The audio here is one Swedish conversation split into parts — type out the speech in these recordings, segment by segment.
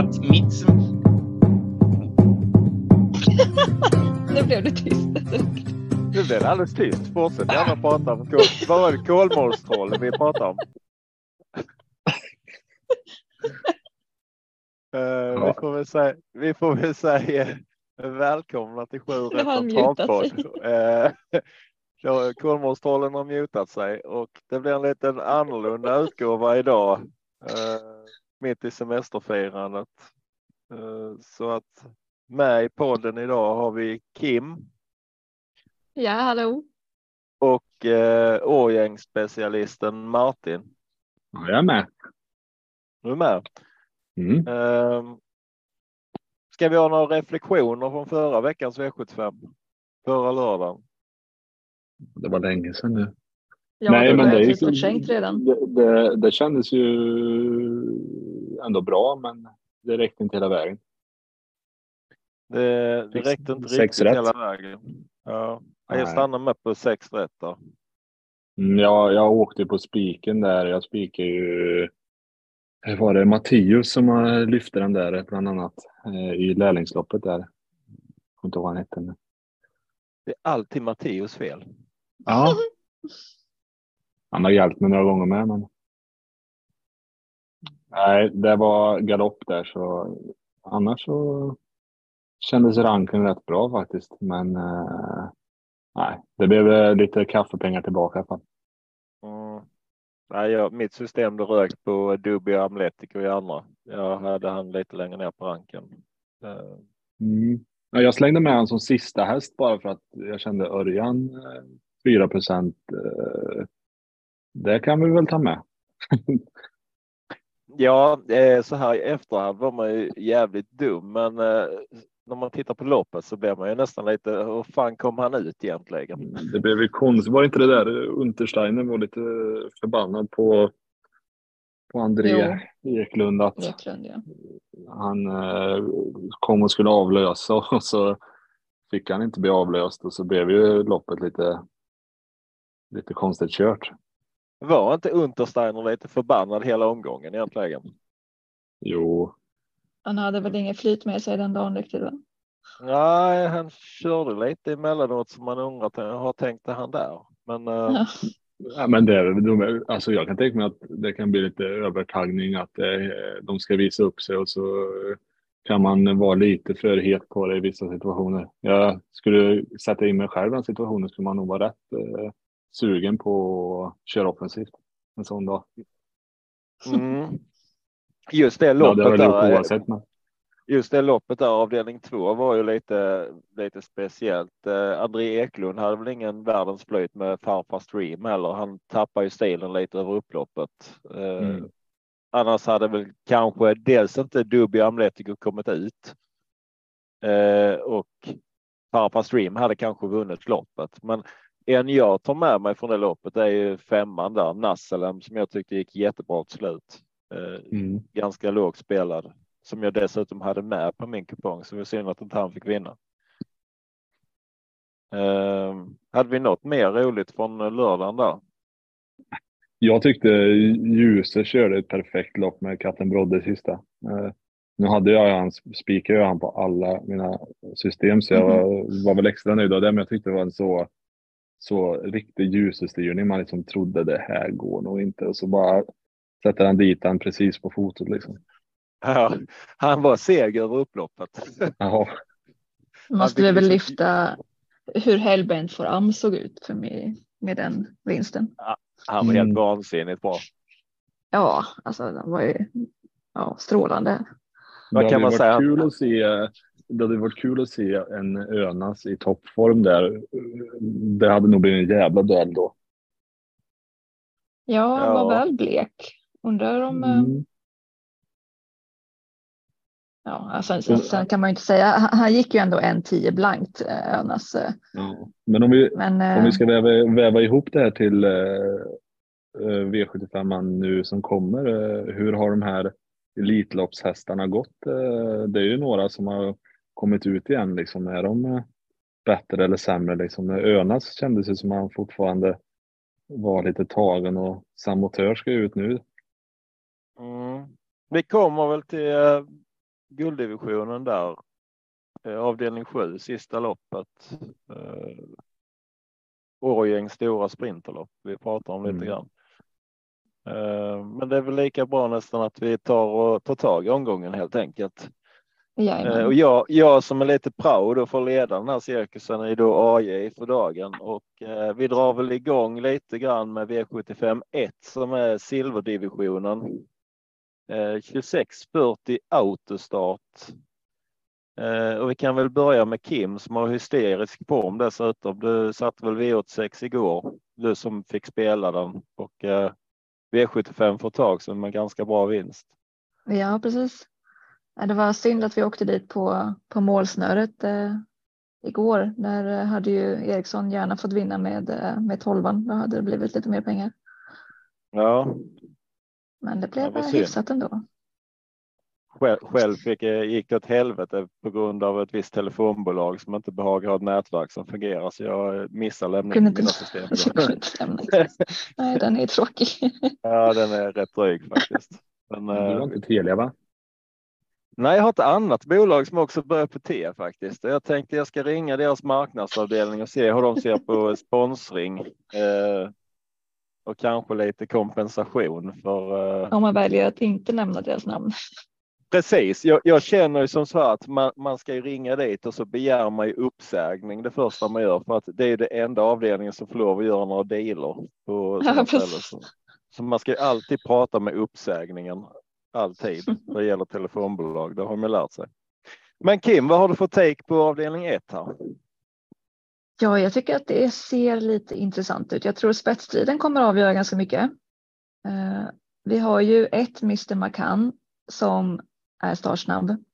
att mitt... Nu blev det tyst. Nu blev det alldeles tyst. Fortsätt gärna prata om kol. Vad var det kolmårdstrollen vi pratade om? Eh, vi, får väl säga, vi får väl säga välkomna till Sju rätt travpodd. Eh, Kolmårdstrollen har mutat sig och det blir en liten annorlunda utgåva idag. eh, mitt i semesterfirandet. Eh, så att med i podden idag har vi Kim Ja, hallå. och eh, Årgängsspecialisten Martin. Ja, jag är med. Du är med. Mm. Eh, ska vi ha några reflektioner från förra veckans V75? Förra lördagen. Det var länge sedan nu. Ja, Nej, men det, är, förträngt redan. det, det, det kändes ju ändå bra, men det räckte inte hela vägen. Det, det räckte inte sex riktigt rätt. hela vägen. Ja, jag stannar med på sex rätt där. Mm, Jag, jag åkte på spiken där. Jag spikade ju. Var det Mattius som har lyfte den där bland annat eh, i lärlingsloppet där. Jag kommer inte ihåg vad han hette. Det är alltid Matteos fel. Ja. Han har hjälpt mig några gånger med, men. Nej, det var galopp där så annars så kändes ranken rätt bra faktiskt. Men eh, nej, det blev eh, lite kaffepengar tillbaka i alla fall. Mm. Nej, jag, mitt system det rök på Dubbio Amletico i andra. Jag hade han lite längre ner på ranken. Eh, Mm. Ja, jag slängde med han som sista häst bara för att jag kände Örjan eh, 4 procent. Eh, det kan vi väl ta med. Ja, eh, så här i efterhand var man ju jävligt dum, men eh, när man tittar på loppet så blir man ju nästan lite, hur fan kom han ut egentligen? Det blev ju konstigt. Var inte det där Untersteiner var lite förbannad på, på André Eklund att Eklund, ja. han eh, kom och skulle avlösa och så fick han inte bli avlöst och så blev ju loppet lite, lite konstigt kört. Var inte Untersteiner lite förbannad hela omgången egentligen? Jo, Han hade väl ingen flyt med sig den dagen riktigt va? Nej, han körde lite emellanåt som man undrat, har tänkte han där? Men eh, Ja. Ja, men det, är- de, alltså jag kan tänka mig att det kan bli lite övertagning, att eh, de ska visa upp sig och så kan man vara lite för het på det i vissa situationer. Jag skulle sätta in mig själv i den situationen skulle man nog vara rätt eh, sugen på att köra offensivt en sån dag. mm. just det Ja, det loppet jag gjort där. oavsett. Men, Just det loppet där, avdelning två, var ju lite, lite speciellt. Eh, André Eklund hade väl ingen världens flyt med farfar Stream heller. Han tappar ju stilen lite över upploppet. Eh, Mm. Annars hade väl kanske dels inte Dubbio Amletico kommit ut. Eh, och farfar Stream hade kanske vunnit loppet. Men en jag tar med mig från det loppet är ju femman där, Nasselem, som jag tyckte gick jättebra till slut. Eh, mm. ganska lågt spelad som jag dessutom hade med på min kupong så det var synd att inte han fick vinna. Ehm, hade vi något mer roligt från lördagen där? Jag tyckte Ljuse körde ett perfekt lopp med katten Brodde sista. Eh, nu hade jag hans, spikade jag han på alla mina system så jag var, var väl extra nöjd av det. Men jag tyckte det var en så, så riktig ljusestyrning. Man liksom trodde det här går nog inte och så bara sätter han dit han precis på fotot liksom. Ja, han var seg över upploppet. Måste fick vi väl liksom- lyfta hur hellbent for Am såg ut för mig med den vinsten. Han var helt Mm. vansinnigt bra. Ja, alltså den var ju ja, strålande. Vad kan man säga? Kul att se, det hade varit kul att se en Önas i toppform där. Det hade nog blivit en jävla duell då. Ja, han Ja. var väl blek. Undrar om eh, Mm. Ja, alltså, sen, sen kan man ju inte säga. Han, gick ju ändå en 10 blankt eh, Önas. eh, Ja. Men om vi, Men Om vi ska väva, väva ihop det här till eh, eh, V75 nu som kommer. Hur har de här Elitloppshästarna gått? Det är ju några som har kommit ut igen. Liksom. Är de eh, bättre eller sämre? Liksom? Önas kändes det som han fortfarande var lite tagen och Samotör ska ut nu. Mm. Vi kommer väl till eh, gulddivisionen där. Eh, avdelning 7, sista loppet. Årjängs stora sprinterlopp vi pratar om lite Mm. grann. Men det är väl lika bra nästan att vi tar och tar tag i omgången helt enkelt. Eh, Jajamän. och jag, jag som är lite proud och får leda den här cirkusen är då AJ för dagen och eh, vi drar väl igång lite grann med V75 1 som är silverdivisionen. Eh, 2640 autostart. Eh, och vi kan väl börja med Kim som har hysterisk form dessutom. Du satte väl V86 igår, du som fick spela den och eh, V75 för ett tag sedan med ganska bra vinst. Ja, precis. Det var synd att vi åkte dit på, på målsnöret eh, igår. Där eh, hade ju Eriksson gärna fått vinna med, eh, med tolvan. Då hade det blivit lite mer pengar. Ja, Men det blev synd. hyfsat ändå. Själv, själv fick, jag- gick det åt helvete på grund av ett visst telefonbolag som inte behagar ha ett nätverk som fungerar så jag missade lämningen inte- mina system. Nej, den är tråkig. ja, den är rätt dryg faktiskt. Men, Du eh, var inte Telia va? Nej, jag har ett annat bolag som också börjar på T faktiskt. Jag tänkte jag ska ringa deras marknadsavdelning och se hur de ser på sponsring. Eh, och kanske lite kompensation för eh, Om man väljer att inte nämna deras namn. Precis, jag, jag känner ju som så att man, man ska ju ringa dit och så begär man ju uppsägning det första man gör för att det är det enda avdelningen som får lov att göra några dealer på Ja, så man ska ju alltid prata med uppsägningen, alltid, vad gäller telefonbolag, det har man lärt sig. Men Kim, vad har du för take på avdelning 1 här? Ja, jag tycker att det ser lite intressant ut. Jag tror spetsstriden kommer att avgöra ganska mycket. Eh, vi har ju ett Mr. Macan som är startsnabb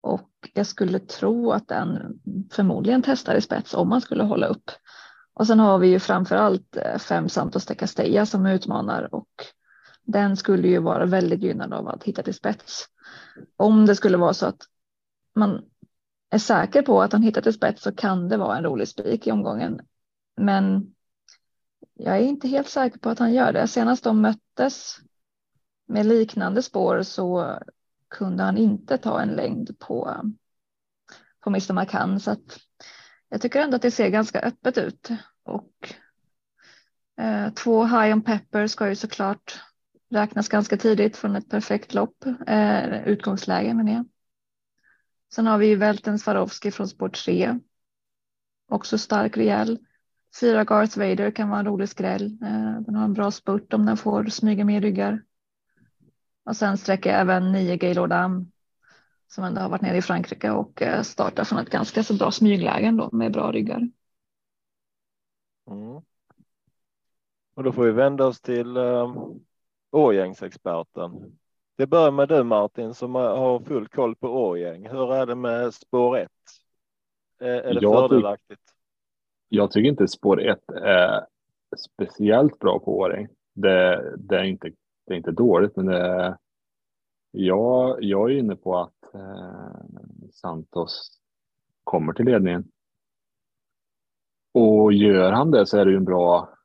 och jag skulle tro att den förmodligen testar i spets om man skulle hålla upp. Och sen har vi ju framför allt eh, fem Santos de Castella som utmanar och den skulle ju vara väldigt gynnad av att hitta till spets. Om det skulle vara så att man är säker på att han hittar till spets så kan det vara en rolig spik i omgången. Men jag är inte helt säker på att han gör det. Senast de möttes med liknande spår så kunde han inte ta en längd på, på Mr. McCann. Så att jag tycker ändå att det ser ganska öppet ut. Och eh, två High on Pepper ska ju såklart räknas ganska tidigt från ett perfekt lopp, eh, utgångsläge menar jag. Sen har vi ju Välten Swarovski från spår 3. Också stark rejäl. Fyra Garth Vader kan vara en rolig skräll. Eh, Den har en bra spurt om den får smyga med ryggar. Och sen sträcker jag även nio Gaylord Am som ändå har varit nere i Frankrike och eh, startar från ett ganska så bra smygläge ändå med bra ryggar. Mm. Och då får vi vända oss till uh, Årgängsexperten. Det börjar med du Martin som har full koll på Årgäng. Hur är det med spår 1? Är, det Jag tyck- fördelaktigt? Jag tycker inte spår 1 är speciellt bra på Årjäng. Det, det, är inte, det är inte dåligt, men det jag, jag är inne på att eh, Santos kommer till ledningen. Och gör han det så är det ju en bra,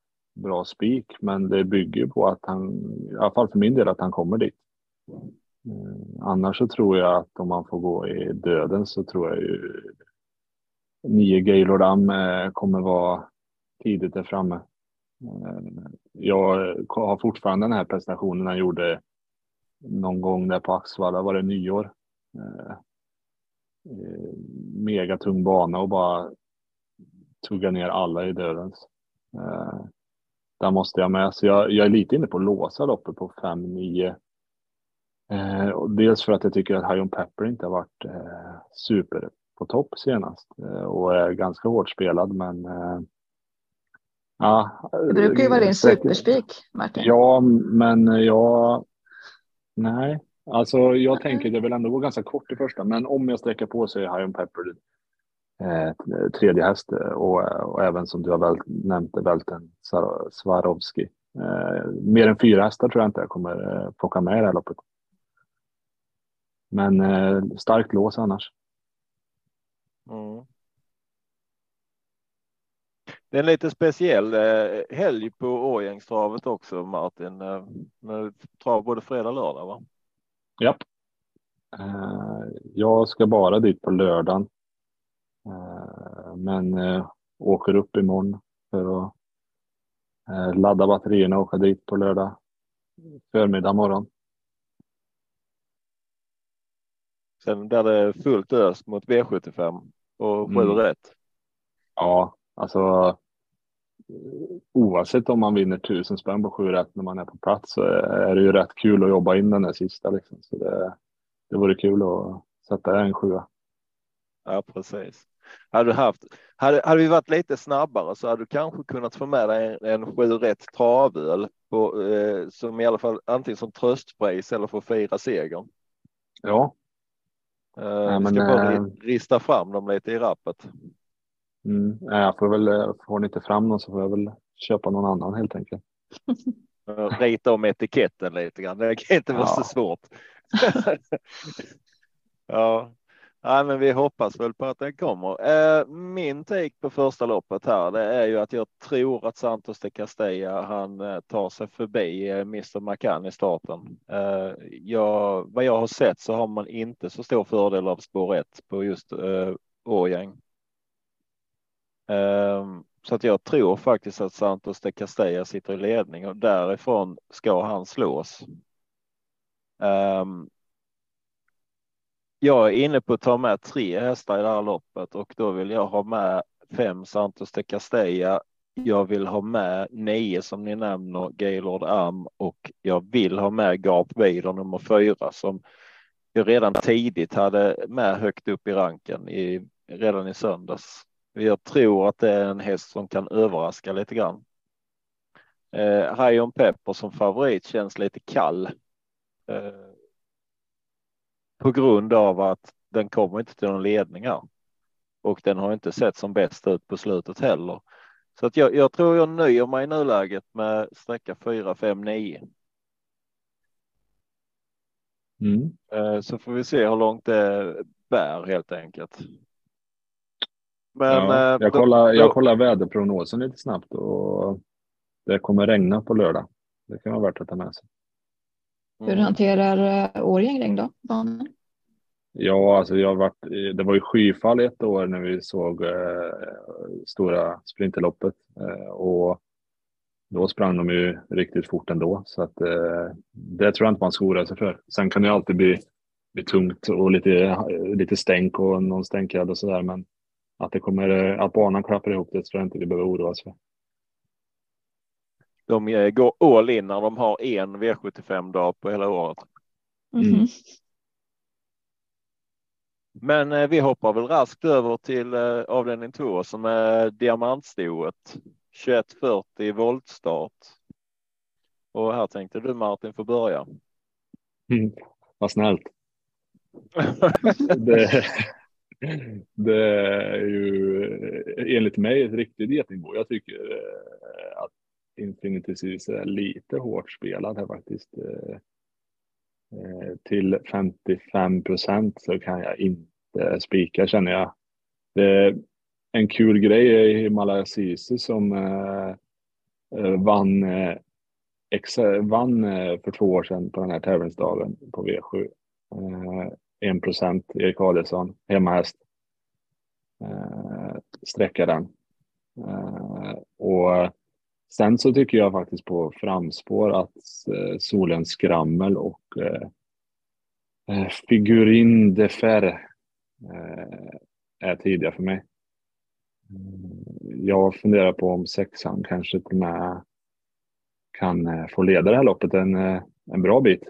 bra spik, men det bygger på att han, i alla fall för min del, att han kommer dit. Eh, annars så tror jag att om man får gå i döden så tror jag ju nio Gaylord Am eh, kommer vara tidigt där framme. Eh, jag har fortfarande den här prestationen han gjorde någon gång där på Axvalla, var det nyår. Mega tung bana och bara tugga ner alla i dödens. Eh, Där måste jag med. Så jag, jag är lite inne på att låsa loppet på 5-9. Eh, dels för att jag tycker att High on Pepper inte har varit eh, super på topp senast eh, och är ganska hårt spelad men eh, ja. Det brukar ju vara din superspik Martin. Ja, men jag nej, alltså jag tänker att jag vill ändå gå ganska kort i första, men om jag sträcker på så är High on Pepper eh, tredje häst eh, och, och även som du har väl, nämnt välten Swarovski. Eh, mer än fyra hästar tror jag inte jag kommer eh, plocka med i det här loppet. Men eh, starkt lås annars. Mm. Det är en lite speciell eh, helg på Årgängstravet också Martin. Eh, med trav både fredag och lördag va? Japp. Eh, jag ska bara dit på lördagen. Eh, men eh, åker upp imorgon för att ladda batterierna och åka dit på lördag förmiddag morgon. Sen blir det fullt ös mot V75 och sju mm. rätt. Ja, alltså oavsett om man vinner tusen spänn på sju rätt när man är på plats så är det ju rätt kul att jobba in den där sista. Liksom. Så det, det vore kul att sätta en sjua. Ja, precis. Hade, du haft, hade, hade vi varit lite snabbare så hade du kanske kunnat få med dig en, en sju rätt travöl på, eh, som i alla fall antingen som tröstpris eller för att fira segern. Ja. Eh, ja, vi ska bara äh... rista fram dem lite i rappet. Mm, jag får väl, eh, får ni inte fram någon så får jag väl köpa någon annan helt enkelt. Rita om etiketten lite grann. Det kan inte vara ja. så svårt. ja, Ja, men vi hoppas väl på att den kommer. Eh, min take på första loppet här, det är ju att jag tror att Santos de Castella, han eh, tar sig förbi eh, Mr. McCann i starten. Eh, jag, vad jag har sett så har man inte så stor fördel av spår 1 på just eh, Årjäng. Ehm, så att jag tror faktiskt att Santos de Castella sitter i ledning och därifrån ska han slås. Ehm, jag är inne på att ta med tre hästar i det här loppet och då vill jag ha med fem Santos de Castella. Jag vill ha med nio som ni nämner, Gaylord Am och jag vill ha med Gap Vader nummer fyra som jag redan tidigt hade med högt upp i ranken i, redan i söndags. Jag tror att det är en häst som kan överraska lite grann. Eh, Hion Pepper som favorit känns lite kall. Eh, på grund av att den kommer inte till någon ledning här och den har inte sett som bäst ut på slutet heller. Så att jag, jag tror jag nöjer mig i nuläget med sträcka 4, 5, 9. Mm. Eh, så får vi se hur långt det bär helt enkelt. Men, ja, jag, kollar, jag kollar väderprognosen lite snabbt och det kommer regna på lördag. Det kan vara värt att ta med sig. Hur hanterar eh, Årjäng då? Banan? Ja, alltså jag varit, det var ju skyfall ett år när vi såg eh, stora sprinterloppet eh, och då sprang de ju riktigt fort ändå. Så att eh, det tror jag inte man ska oroa sig för. Sen kan det alltid bli, bli tungt och lite, lite stänk och någon stänkrad och sådär. Men att det kommer, att banan klappar ihop det tror jag inte vi behöver oroa oss för. De eh, går all in när de har en V75 dag på hela året. Mm. Men eh, vi hoppar väl raskt över till eh, avdelning två som är diamantstoet. 2140 voltstart. Och här tänkte du Martin få börja. Mm, vad snällt. det, det, är ju enligt mig ett riktigt getingbo. Jag tycker att Infinity Series är lite hårt spelad här faktiskt. Eh, eh, till 55 procent så kan jag inte spika känner jag. Det är en kul grej är Himalaya Sisi som eh, vann, vann för två år sedan på den här tävlingsdagen på V7. 1 procent Erik Adielsson, hemmahäst. Sträcka den. Och Sen så tycker jag faktiskt på framspår att eh, Solens skrammel och eh, eh Figurin de Fer eh, är tidiga för mig. Mm, jag funderar på om sexan kanske till och med kan eh, få leda det här loppet en, eh, en bra bit.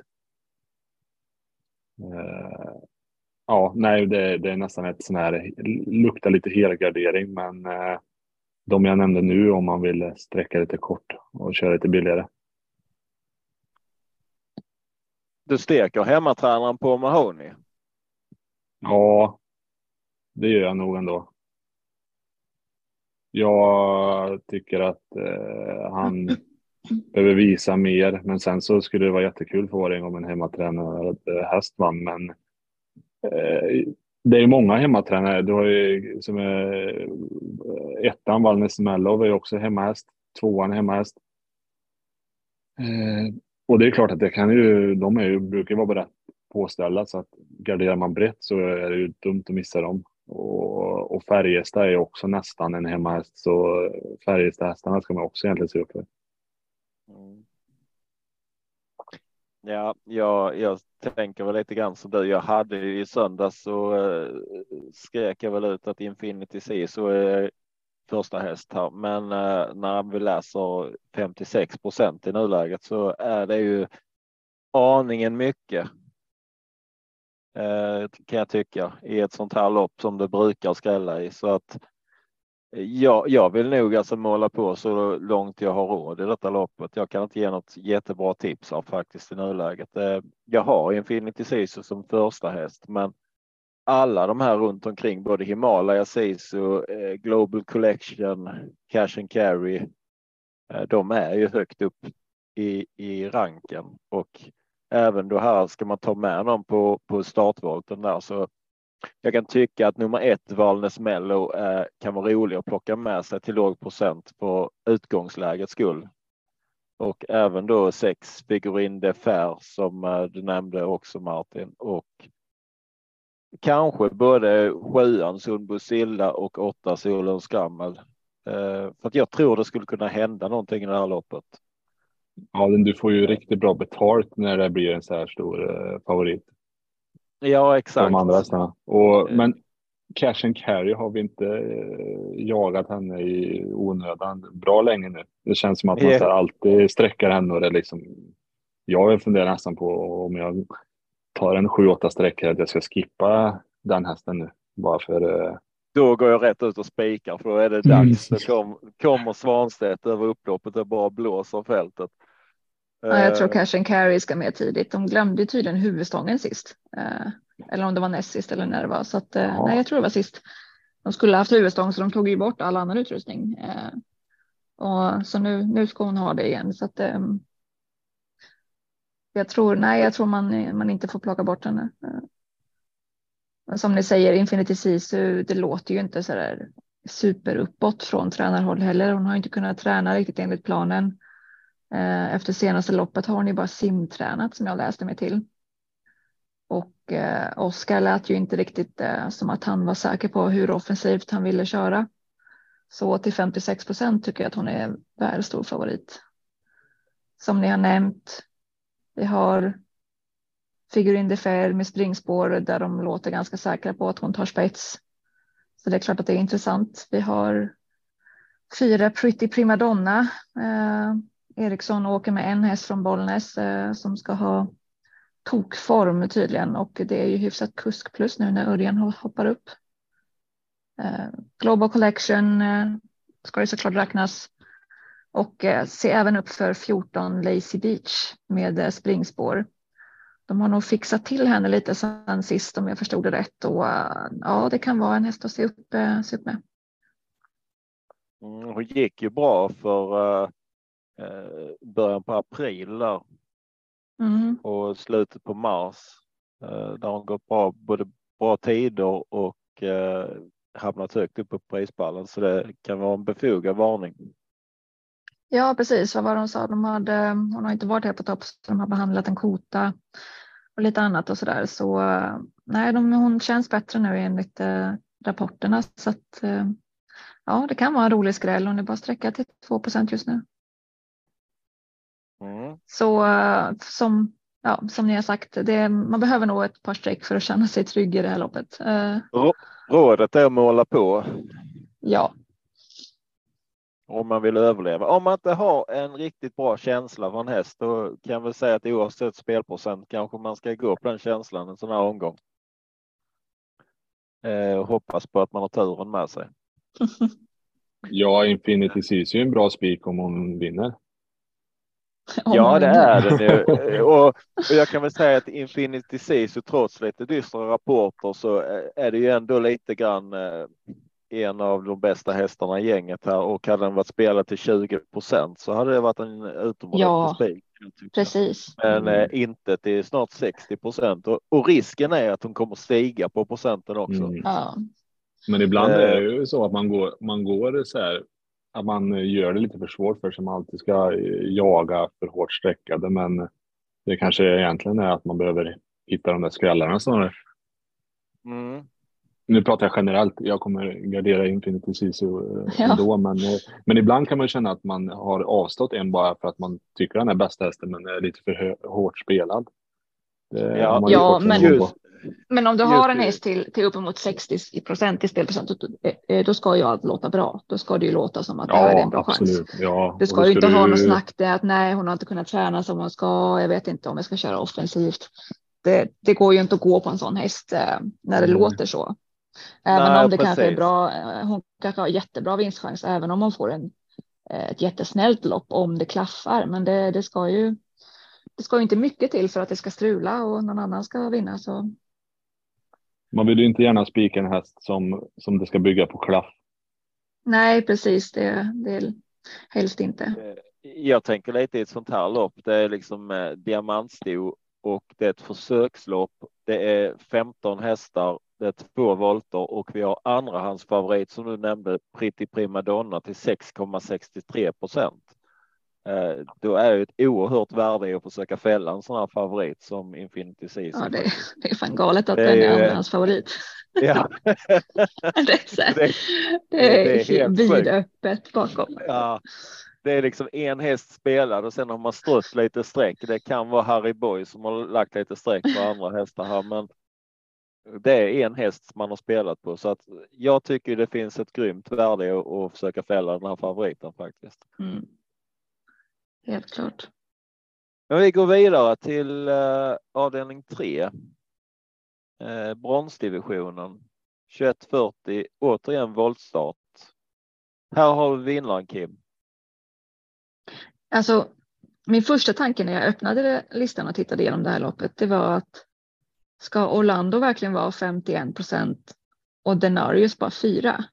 Ja, nej, det, det, är nästan ett sån här, luktar lite helgardering, men de jag nämnde nu om man vill sträcka lite kort och köra lite billigare. Du steker hemmatränaren på Mahoney? Ja, det gör jag nog ändå. Jag tycker att eh, han behöver visa mer, men sen så skulle det vara jättekul för Årjäng om en hemmatränare häst vann. Men eh, det är många hemmatränare. Du har ju som är eh, ettan, Valnes Mellov är också hemmahäst. Tvåan är hemmahäst. Eh, och det är klart att det kan ju, de är ju, brukar vara rätt, påställda så att garderar man brett så är det ju dumt att missa dem. Och, och Färjestad är också nästan en hemmahäst så Färjestadhästarna ska man också egentligen se upp för. Mm. Ja, jag, jag tänker väl lite grann som du. Jag hade i söndags så eh, skrek jag väl ut att Infinity C så är första häst här, men eh, när vi läser 56 procent i nuläget så är det ju aningen mycket. Eh, kan jag tycka i ett sånt här lopp som det brukar skrälla i så att Ja, jag vill nog alltså måla på så långt jag har råd i detta loppet. Jag kan inte ge något jättebra tips av faktiskt i nuläget. Eh, jag har Infinity Sisu som första häst, men alla de här runt omkring, både Himalaya Sisu, eh, Global Collection, Cash and Carry, eh, de är ju högt upp i, i ranken och även då här ska man ta med någon på, på startvolten där så jag kan tycka att nummer ett, Valnes Mello, eh, kan vara rolig att plocka med sig till låg procent på utgångslägets skull. Och även då sex Figurin de Fer som eh, du nämnde också Martin och kanske både sjuan Sundbusilla och åtta Solens Skrammel. Eh, för att jag tror det skulle kunna hända någonting i det här loppet. Ja, du får ju riktigt bra betalt när det blir en så här stor eh, favorit. Ja, exakt. De andra hästarna. Och, eh. men Cash and Carry har vi inte eh, jagat henne i onödan bra länge nu. Det känns som att man yeah. alltid sträcker henne och det liksom. Jag funderar nästan på om jag tar en 7-8 sträckor att jag ska skippa den hästen nu bara för. Eh... Då går jag rätt ut och spikar för då är det dags. Då kom, kommer Svanstedt över upploppet och bara blåser fältet. Ja, jag tror eh. Cash and Carry ska med tidigt. De glömde tydligen huvudstången sist. Eh, eller om det var näst sist eller när det var. Så att, eh, ja. nej, jag tror det var sist. De skulle haft huvudstång så de tog ju bort all annan utrustning. Och, så nu, nu ska hon ha det igen. Så att, jag tror, nej, jag tror man, man inte får plocka bort henne. Men som ni säger, Infinity Sisu, det låter ju inte så där super uppåt från tränarhåll heller. Hon har inte kunnat träna riktigt enligt planen. Eh, efter senaste loppet har hon ju bara simtränat som jag läste mig till. Och eh, Oskar lät ju inte riktigt eh, som att han var säker på hur offensivt han ville köra. Så till 56 procent tycker jag att hon är väl stor favorit. Som ni har nämnt. Vi har Figurin de Fer med springspår där de låter ganska säkra på att hon tar spets. Så det är klart att det är intressant. Vi har fyra Pretty Primadonna eh, Eriksson åker med en häst från Bollnäs eh, som ska ha tokform tydligen och det är ju hyfsat kusk plus nu när Örjan hoppar upp. Eh, Global Collection eh, ska ju såklart räknas och se även upp för 14 Lazy Beach med springspår. De har nog fixat till henne lite sen sist om jag förstod det rätt och ja, det kan vara en häst att se upp, se upp med. Mm, hon gick ju bra för början på april där. Mm. Och slutet på mars. Eh, där hon gått bra, både bra tider och eh, hamnat högt upp på prispallen. Så det kan vara en befogad varning. Ja, precis. Vad var det hon sa? De hade, hon har inte varit här på topp, så de har behandlat en kota och lite annat och så där. Så nej, de, hon känns bättre nu enligt eh, rapporterna. Så att, eh, ja, det kan vara en rolig skräll. Hon är bara sträcka till 2% just nu. Mm. Så som, ja, som ni har sagt, det, man behöver nog ett par streck för att känna sig trygg i det här loppet. Eh, rådet är att måla på. Ja. Om man vill överleva. Om man inte har en riktigt bra känsla för en häst, då kan jag väl säga att oavsett spelprocent kanske man ska gå på den känslan en sån här omgång. Eh, hoppas på att man har turen med sig. ja, Infinity Seas är ju en bra spik om hon vinner. Ja, det är det nu. Och, och jag kan väl säga att Infinity Sisu trots lite dystra rapporter så är det ju ändå lite grann eh, en av de bästa hästarna i gänget här och hade den varit spelad till 20 procent så hade det varit en utomordentlig ja, spik. Precis. Men eh, inte till snart 60 procent och, och, risken är att hon kommer stiga på procenten också. Mm. Ja. Men ibland är det eh. ju så att man går, man går så här att man gör det lite för svårt för sig. Man alltid ska jaga för hårt sträckade, men det kanske egentligen är att man behöver hitta de där skrällarna snarare. Mm. Nu pratar jag generellt. Jag kommer gardera Infinity Sisu eh, Ja. ändå, men, eh, men ibland kan man känna att man har avstått en bara för att man tycker den är bästa hästen, men är lite för hårt spelad. Det Ja. Ja, men-. Just, Men om du har en häst till, till uppemot 60 procent i spelprocent, då- eh, då ska ju allt låta bra. Då ska det ju låta som att det här är en bra chans. absolut. Ja, Det ska ju inte ha du- något snack det att nej, hon har inte kunnat träna som hon ska. Jag vet inte om jag ska köra offensivt. Det, det går ju inte att gå på en sån häst eh, när det Mm. låter så. Även Nej, om det kanske är precis. bra. eh, Hon kanske har jättebra vinstchans, även om hon får en, ett jättesnällt lopp om det klaffar. Men det, det ska ju. Det ska ju inte mycket till för att det ska strula och någon annan ska vinna. Så Man vill ju inte gärna spika en häst som, som det ska bygga på klaff. nej, precis. Det, det är helst inte. Eh, Jag tänker lite i ett sånt här lopp. Det är liksom eh, diamantsto och det är ett försökslopp. Det är 15 hästar. Det är två volter och vi har andrahandsfavorit som du nämnde, Pretty Prima Donna till 6,63 procent. Eh, Då är det ett oerhört värde i att försöka fälla en sån här favorit som Infinity Season. Ja, det, det är fan galet att Det den är är- andrahands favorit. Ja. Det är, så Det- det är är vidöppet bakom. Ja, det är liksom en häst spelad och sen har man strött lite streck. Det kan vara Harry Boy som har lagt lite streck på andra hästar här, men det är en häst man har spelat på så att jag tycker det finns ett grymt värde att att försöka fälla den här favoriten faktiskt. Mm. Helt klart. Men vi går vidare till eh, avdelning 3. Eh, bronsdivisionen 2140 återigen voltstart. Här har vi vinnaren Kim. Alltså, min första tanke när jag öppnade listan och tittade igenom det här loppet, det var att ska Orlando verkligen vara 51 procent och Denarius bara 4?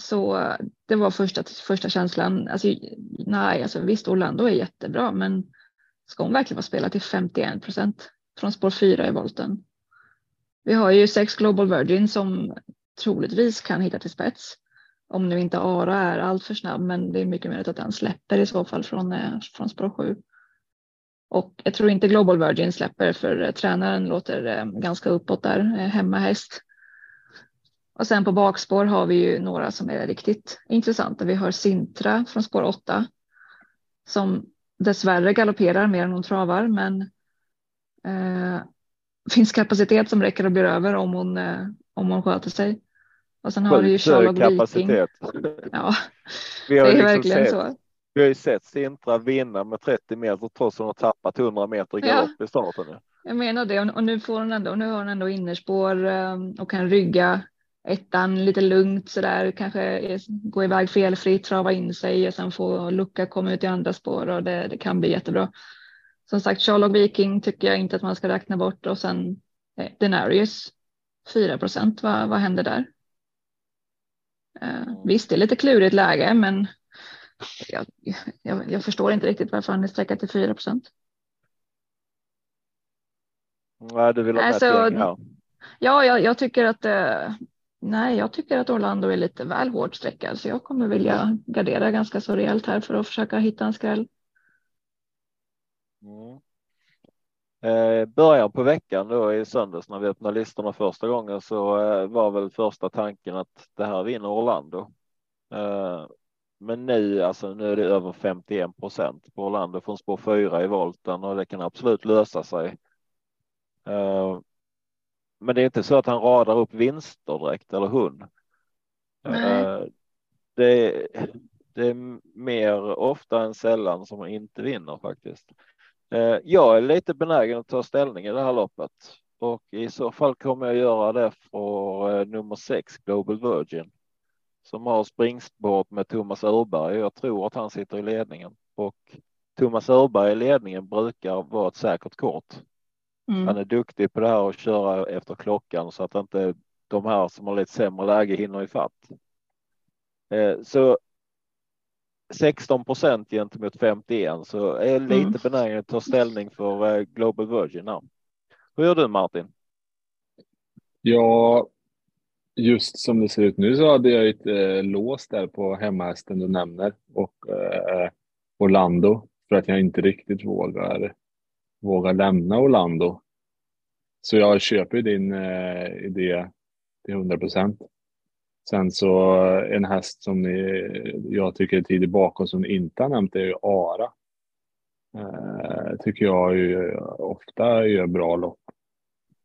Så det var första, första känslan. Alltså, nej, alltså visst, Orlando är jättebra, men ska hon verkligen vara spelad till 51 procent från spår 4 i volten? Vi har ju sex Global Virgin som troligtvis kan hitta till spets. Om nu inte Ara är allt för snabb, men det är mycket möjligt att den släpper i så fall från, eh, från spår 7. Och jag tror inte Global Virgin släpper för eh, tränaren låter eh, ganska uppåt där, hemmahäst. Och sen på bakspår har vi ju några som är riktigt intressanta. Vi har Sintra från spår 8 som dessvärre galopperar mer än hon travar, men eh, finns kapacitet som räcker och blir över om hon, eh, om hon sköter sig. Och sen har vi ju Charlotte Viking. Ja, Vi det har, är ju liksom verkligen sett, så. vi har ju sett Sintra vinna med 30 meter trots att hon har tappat 100 meter i Ja. galopp i starten. Jag menar det och och nu får hon ändå, nu har hon ändå innerspår eh, och kan rygga ettan lite lugnt så där kanske gå iväg felfritt, trava in sig och sen få lucka komma ut i andra spår och det, det kan bli jättebra. Som sagt, Charlotte Viking tycker jag inte att man ska räkna bort och sen eh, Denarius 4 procent. Vad, vad händer där? Eh, visst, det är lite klurigt läge, men jag, jag, jag förstår inte riktigt varför han är sträckad till 4 procent. Nej, du vill ha Alltså, här. Ja, jag, jag tycker att eh, nej, jag tycker att Orlando är lite väl hårt sträckad så jag kommer vilja gardera ganska så rejält här för att försöka hitta en skräll. Mm. Eh, början på veckan då i söndags när vi öppnade listorna första gången så eh, var väl första tanken att det här vinner Orlando. Eh, men nu, alltså nu är det över 51 procent på Orlando från spår 4 i volten och det kan absolut lösa sig. Eh, men det är inte så att han radar upp vinster direkt eller. Nej. Eh, det, det är mer ofta än sällan som man inte vinner faktiskt. Eh, Jag är lite benägen att ta ställning i det här loppet och i så fall kommer jag göra det för eh, nummer sex Global Virgin som har springsport med Thomas Örberg. Jag tror att han sitter i ledningen och Thomas Örberg i ledningen brukar vara ett säkert kort. Han Mm. är duktig på det här att köra efter klockan så att inte de här som har lite sämre läge hinner ifatt. Eh, Så 16 procent gentemot 51 så är jag lite Mm. benägen att ta ställning för eh, Global Virgin. Här. Hur gör du Martin? Ja, just som det ser ut nu så hade jag ett eh, lås där på hemmahästen du nämner och eh, Orlando för att jag inte riktigt vågar våga lämna Orlando. Så jag köper din eh, idé till 100 procent. Sen så en häst som ni, jag tycker är tidigt bakom som ni inte har nämnt är ju Ara. Eh, tycker jag ju ofta gör bra lopp.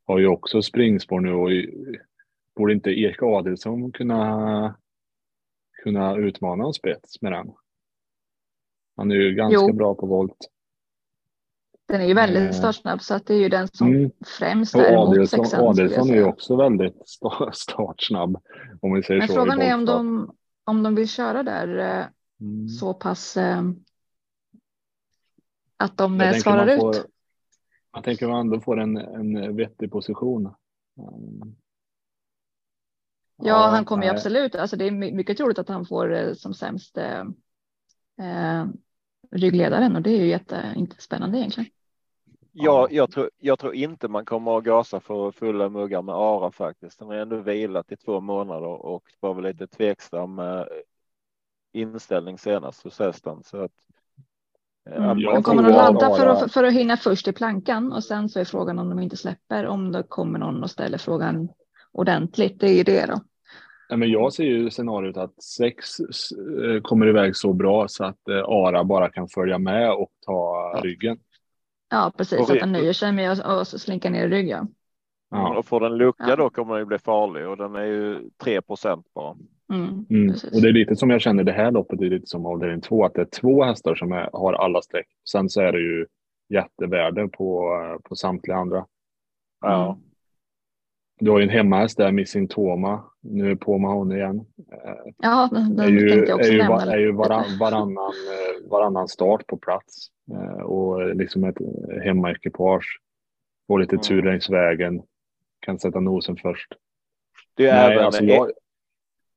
Har ju också springspår nu och borde inte Erik Adelsson kunna, kunna utmana en spets med den? Han är ju ganska Jo. bra på volt. Den är ju väldigt Eh. startsnabb så att det är ju den som Mm. främst Och är emot Adelsson, sexan. skulle jag Adelsson är ju också väldigt sta- startsnabb. Om vi säger Men så. frågan är om de, om de vill köra där eh, Mm. så pass eh, att de Jag eh, svarar man ut. får- Jag tänker man ändå får en, en vettig position. Mm. Ja, han kommer ju absolut. Alltså det är my- mycket troligt att han får som sämst ryggledaren och det är ju jättespännande egentligen. Ja, jag, tror, jag tror inte man kommer att gasa för fulla muggar med Ara faktiskt. Den har ändå vilat i två månader och var väl lite tveksam inställning senast hos hästen. Så att, eh, Mm. De kommer att ladda för att, för att hinna först i plankan och sen så är frågan om de inte släpper om det kommer någon och ställer frågan ordentligt. Det är ju det då. Nej, men jag ser ju scenariot att sex eh, kommer iväg så bra så att eh, Ara bara kan följa med och ta Ja. ryggen. Ja, precis. Och att han nöjer sig med att slinka ner i ryggen. Ja. Och får den lucka Ja. då kommer den ju bli farlig och den är ju 3 bara. Mm, Mm. Och det är lite som jag känner det här loppet är lite som avdelning två, att det är två hästar som är, har alla streck. Sen så är det ju jättevärde på, eh, på samtliga andra. Ja. Mm. Du har ju en hemmahäst där, Missing Toma. Nu är på Mahoney igen. Ja, den, är ju, tänkte jag också är ju, nämna. va- är ju varann, varannan, eh, varannan start på plats. Eh, Och liksom ett hemmaekipage. Får lite Mm. tur längs vägen. Kan sätta nosen först. Det är Nej, även, alltså jag,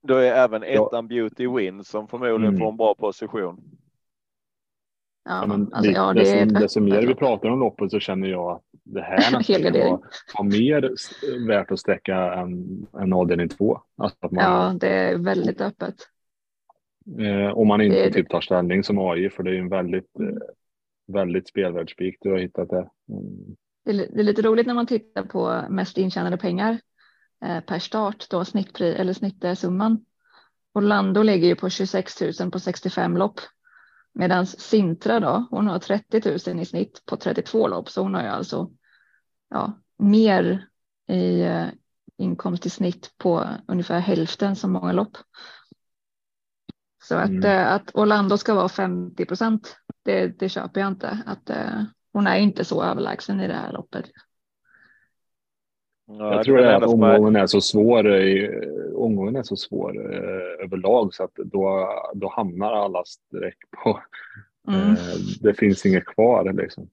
Då är även Ja. ettan Beauty Win som förmodligen Mm. får en bra position. Ja, ja, men alltså, det, ja, det är desto, ett desto mer vi pratar om loppet så känner jag att det här nästan vara mer värt att sträcka än, än avdelning två. Alltså att man, Ja, det är väldigt öppet. eh, om man inte typ tar ställning som AI, för det är ju en väldigt, eh, väldigt spelvärd spik du har hittat där. Mm. Det är, det är lite roligt när man tittar på mest intjänade pengar eh, per start, då snittpri eller snittsumman. Orlando ligger ju på 26 000 på 65 lopp. Medan Sintra då, hon har 30 000 i snitt på 32 lopp. Så hon har ju alltså ja, mer i eh, inkomst i snitt på ungefär hälften så många lopp. Så att, Mm. eh, att Orlando ska vara 50 procent, det, det köper jag inte. Att, eh, hon är inte så överlägsen i det här loppet. Ja, Jag tror det är att omgången är så svår, i, omgången är så svår eh, överlag så att då, då hamnar alla streck på, Mm. eh, det finns inget kvar liksom.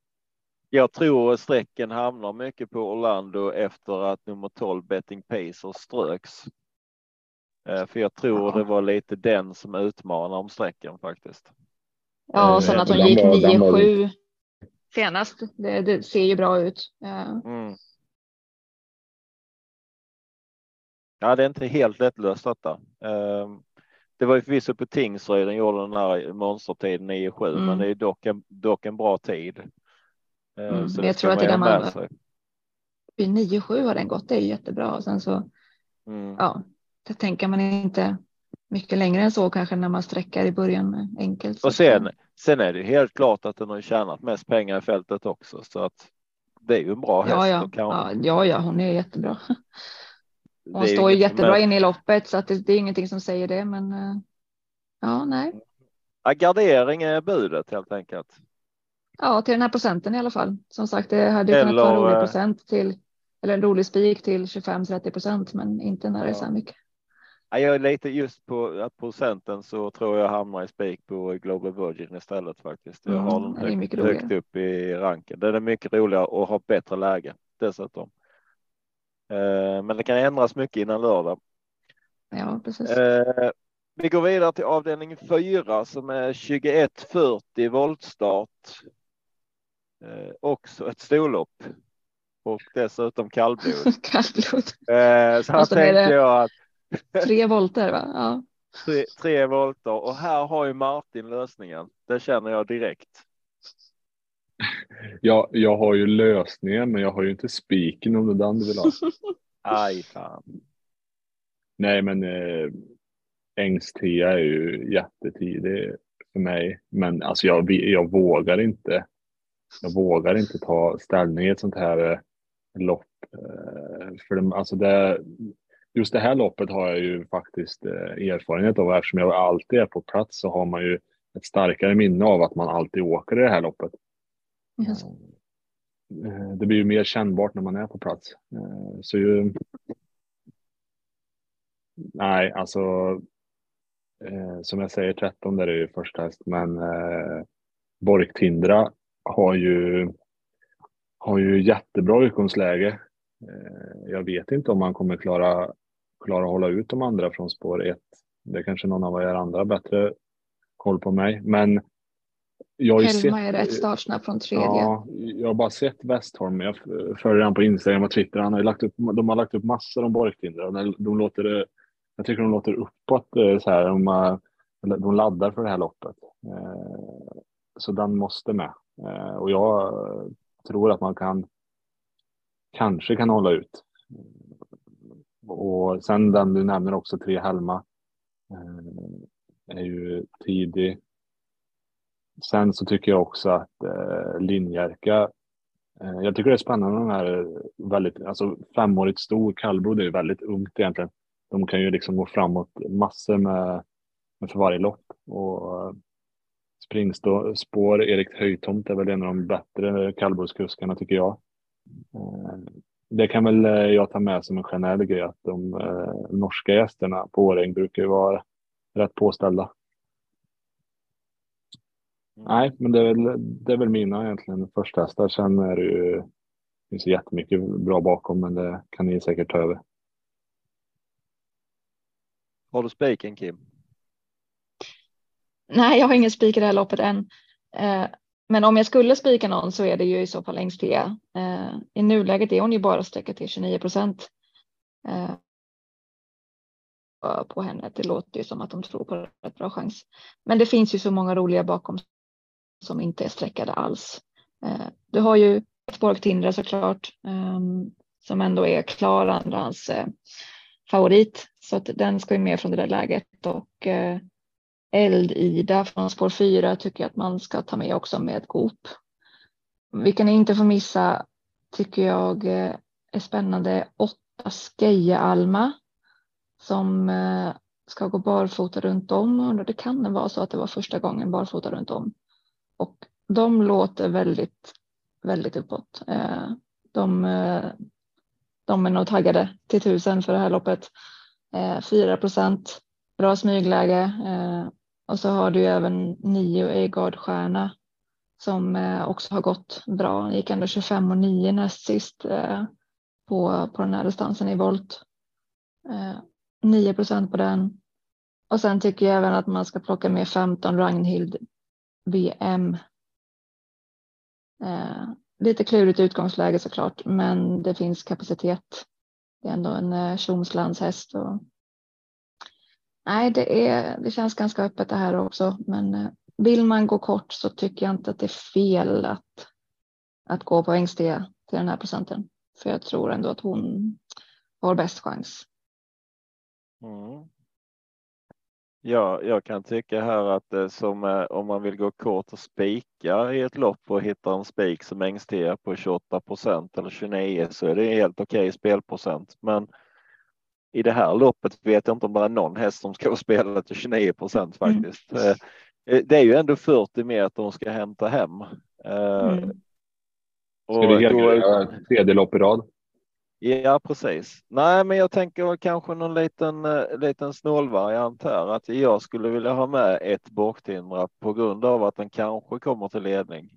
Jag tror strecken hamnar mycket på Orlando efter att nummer 12 Betting Pacer ströks. Eh, För jag tror Ja. det var lite den som utmanar om strecken faktiskt. Ja, och sen Eh, att hon gick var- den var- 9-7 senast. Det, det ser ju bra ut. Mm. Ja, det är inte helt lättlöst detta. Ehm, Det var ju förvisso på Tingsryd den gjorde den här monstertiden 9-7, Mm. men det är dock en, dock en bra tid. Eh, Mm, så jag tror att det där ha man- med sig. vid 9-7 har den gått, det är jättebra. Och sen så, Mm. ja, det tänker man inte mycket längre än så kanske när man sträcker i början enkelt. Så Och sen, sen är det helt klart att den har tjänat mest pengar i fältet också, så att det är ju en bra häst. ja, ja, kan- ja, ja, hon är jättebra. det Hon är står ju inget- jättebra men- in i loppet så att det, det är ingenting som säger det. Men eh, ja, nej. Ja, gardering är budet helt enkelt. Ja, till den här procenten i alla fall. Som sagt, det hade ju kunnat vara en rolig eh, procent till eller en rolig spik till 25-30 procent, men inte när det är så här mycket. Ja, jag är lite just på procenten så tror jag hamnar i spik på Global Virgin istället faktiskt. Jag Mm, har den det är högt, högt upp i ranken. Den är mycket roligare och har bättre läge dessutom. Eh, Men det kan ändras mycket innan lördag. Ja, precis. Eh, Vi går vidare till avdelning 4 som är 2140 voltstart. Eh, Också ett storlopp. Och dessutom kallblod. Kallblod. Eh, Så här Och så är tänkte jag att Tre volter, va? Ja. tre, tre volter och här har ju Martin lösningen. Det känner jag direkt. Ja, jag har ju lösningen, men jag har ju inte spiken om det den du vill ha. Aj fan. Nej, men eh, Ängstia är ju jättetidig för mig. Men alltså jag, jag vågar inte. Jag vågar inte ta ställning i ett sånt här eh, lopp. Eh, för det, alltså det, just det här loppet har jag ju faktiskt eh, erfarenhet av. Eftersom jag alltid är på plats så har man ju ett starkare minne av att man alltid åker i det här loppet. Yes. Det blir ju mer kännbart när man är på plats. Så ju... Nej, alltså. Som jag säger, 13 där är ju första häst, men Borgtindra har ju har ju jättebra utgångsläge. Eh, Jag vet inte om man kommer klara, klara att hålla ut de andra från spår 1. Det är kanske någon av er andra bättre koll på mig, men jag har ju Helma sett- är rätt startsnabb från tredje. Ja, jag har bara sett Westholm. Jag följer han på Instagram och Twitter. Han har lagt upp, de har lagt upp massor om Borgtindra. De, de låter, jag tycker de låter uppåt. eh, Så här, de, eh, de laddar för det här loppet. Så den måste med. Eh, Och jag tror att man kan kanske kan hålla ut. Och sen den du nämner också, Tre Helma. eh, Är ju tidig. Sen så tycker jag också att eh, Linjärka, eh, jag tycker det är spännande de här väldigt, alltså femårigt stor kallblod är ju väldigt ungt egentligen. De kan ju liksom gå framåt massor med, med för varje lopp och springspår Erik Höjtomt är väl en av de bättre kallblodskuskarna tycker jag. Eh, det kan väl eh, jag ta med som en generell grej att de eh, norska gästerna på Årjäng brukar ju vara rätt påställda. Nej, men det är väl, det är väl mina egentligen första hästar. Sen är det ju det finns jättemycket bra bakom, men det kan ni säkert ta över. Har du spiken Kim? Nej, jag har ingen spik i det här loppet än. Eh, Men om jag skulle spika någon så är det ju i så fall Engstea. Eh, I nuläget är hon ju bara sträcka till 29 procent. Eh, på henne. Det låter ju som att de tror på rätt bra chans. Men det finns ju så många roliga bakom som inte är sträckade alls. Eh, du har ju Borg Tindra såklart ehm, som ändå är klar andrahands eh, favorit så att den ska ju med från det där läget och eh, Eld-Ida från spår 4 tycker jag att man ska ta med också med ett Goop. Vilken ni inte får missa tycker jag eh, är spännande. Åtta Skeja-Alma som eh, ska gå barfota runt om. Undrar, det kan vara så att det var första gången barfota runt om. Och de låter väldigt, väldigt uppåt. Eh, de, de är nog taggade till tusen för det här loppet. 4 procent, bra smygläge. Eh, och så har du ju även nio Egard stjärna som eh, också har gått bra. gick ändå 25 och 9 näst sist eh, på, på den här distansen i volt. 9 procent på den. Och sen tycker jag även att man ska plocka med 15 Ragnhild VM. Eh, lite klurigt utgångsläge såklart, men det finns kapacitet. Det är ändå en eh, Tjomslandshäst. Och... Nej, det, är, det känns ganska öppet det här också, men eh, vill man gå kort så tycker jag inte att det är fel att, att gå på Engstea till den här procenten. För jag tror ändå att hon har bäst chans. Mm. Ja, jag kan tycka här att det som eh, om man vill gå kort och spika i ett lopp och hitta en spik som Engstea på 28 procent eller 29 så är det helt okej okay spelprocent. Men i det här loppet vet jag inte om det är någon häst som ska spela till 29 procent faktiskt. Mm. Det är ju ändå 40 meter hon ska hämta hem. Mm. Ska det helgardera tredje lopp i rad? Ja, precis. Nej, men jag tänker kanske någon liten, liten snålvariant här. Att jag skulle vilja ha med ett Borgtindra på grund av att den kanske kommer till ledning.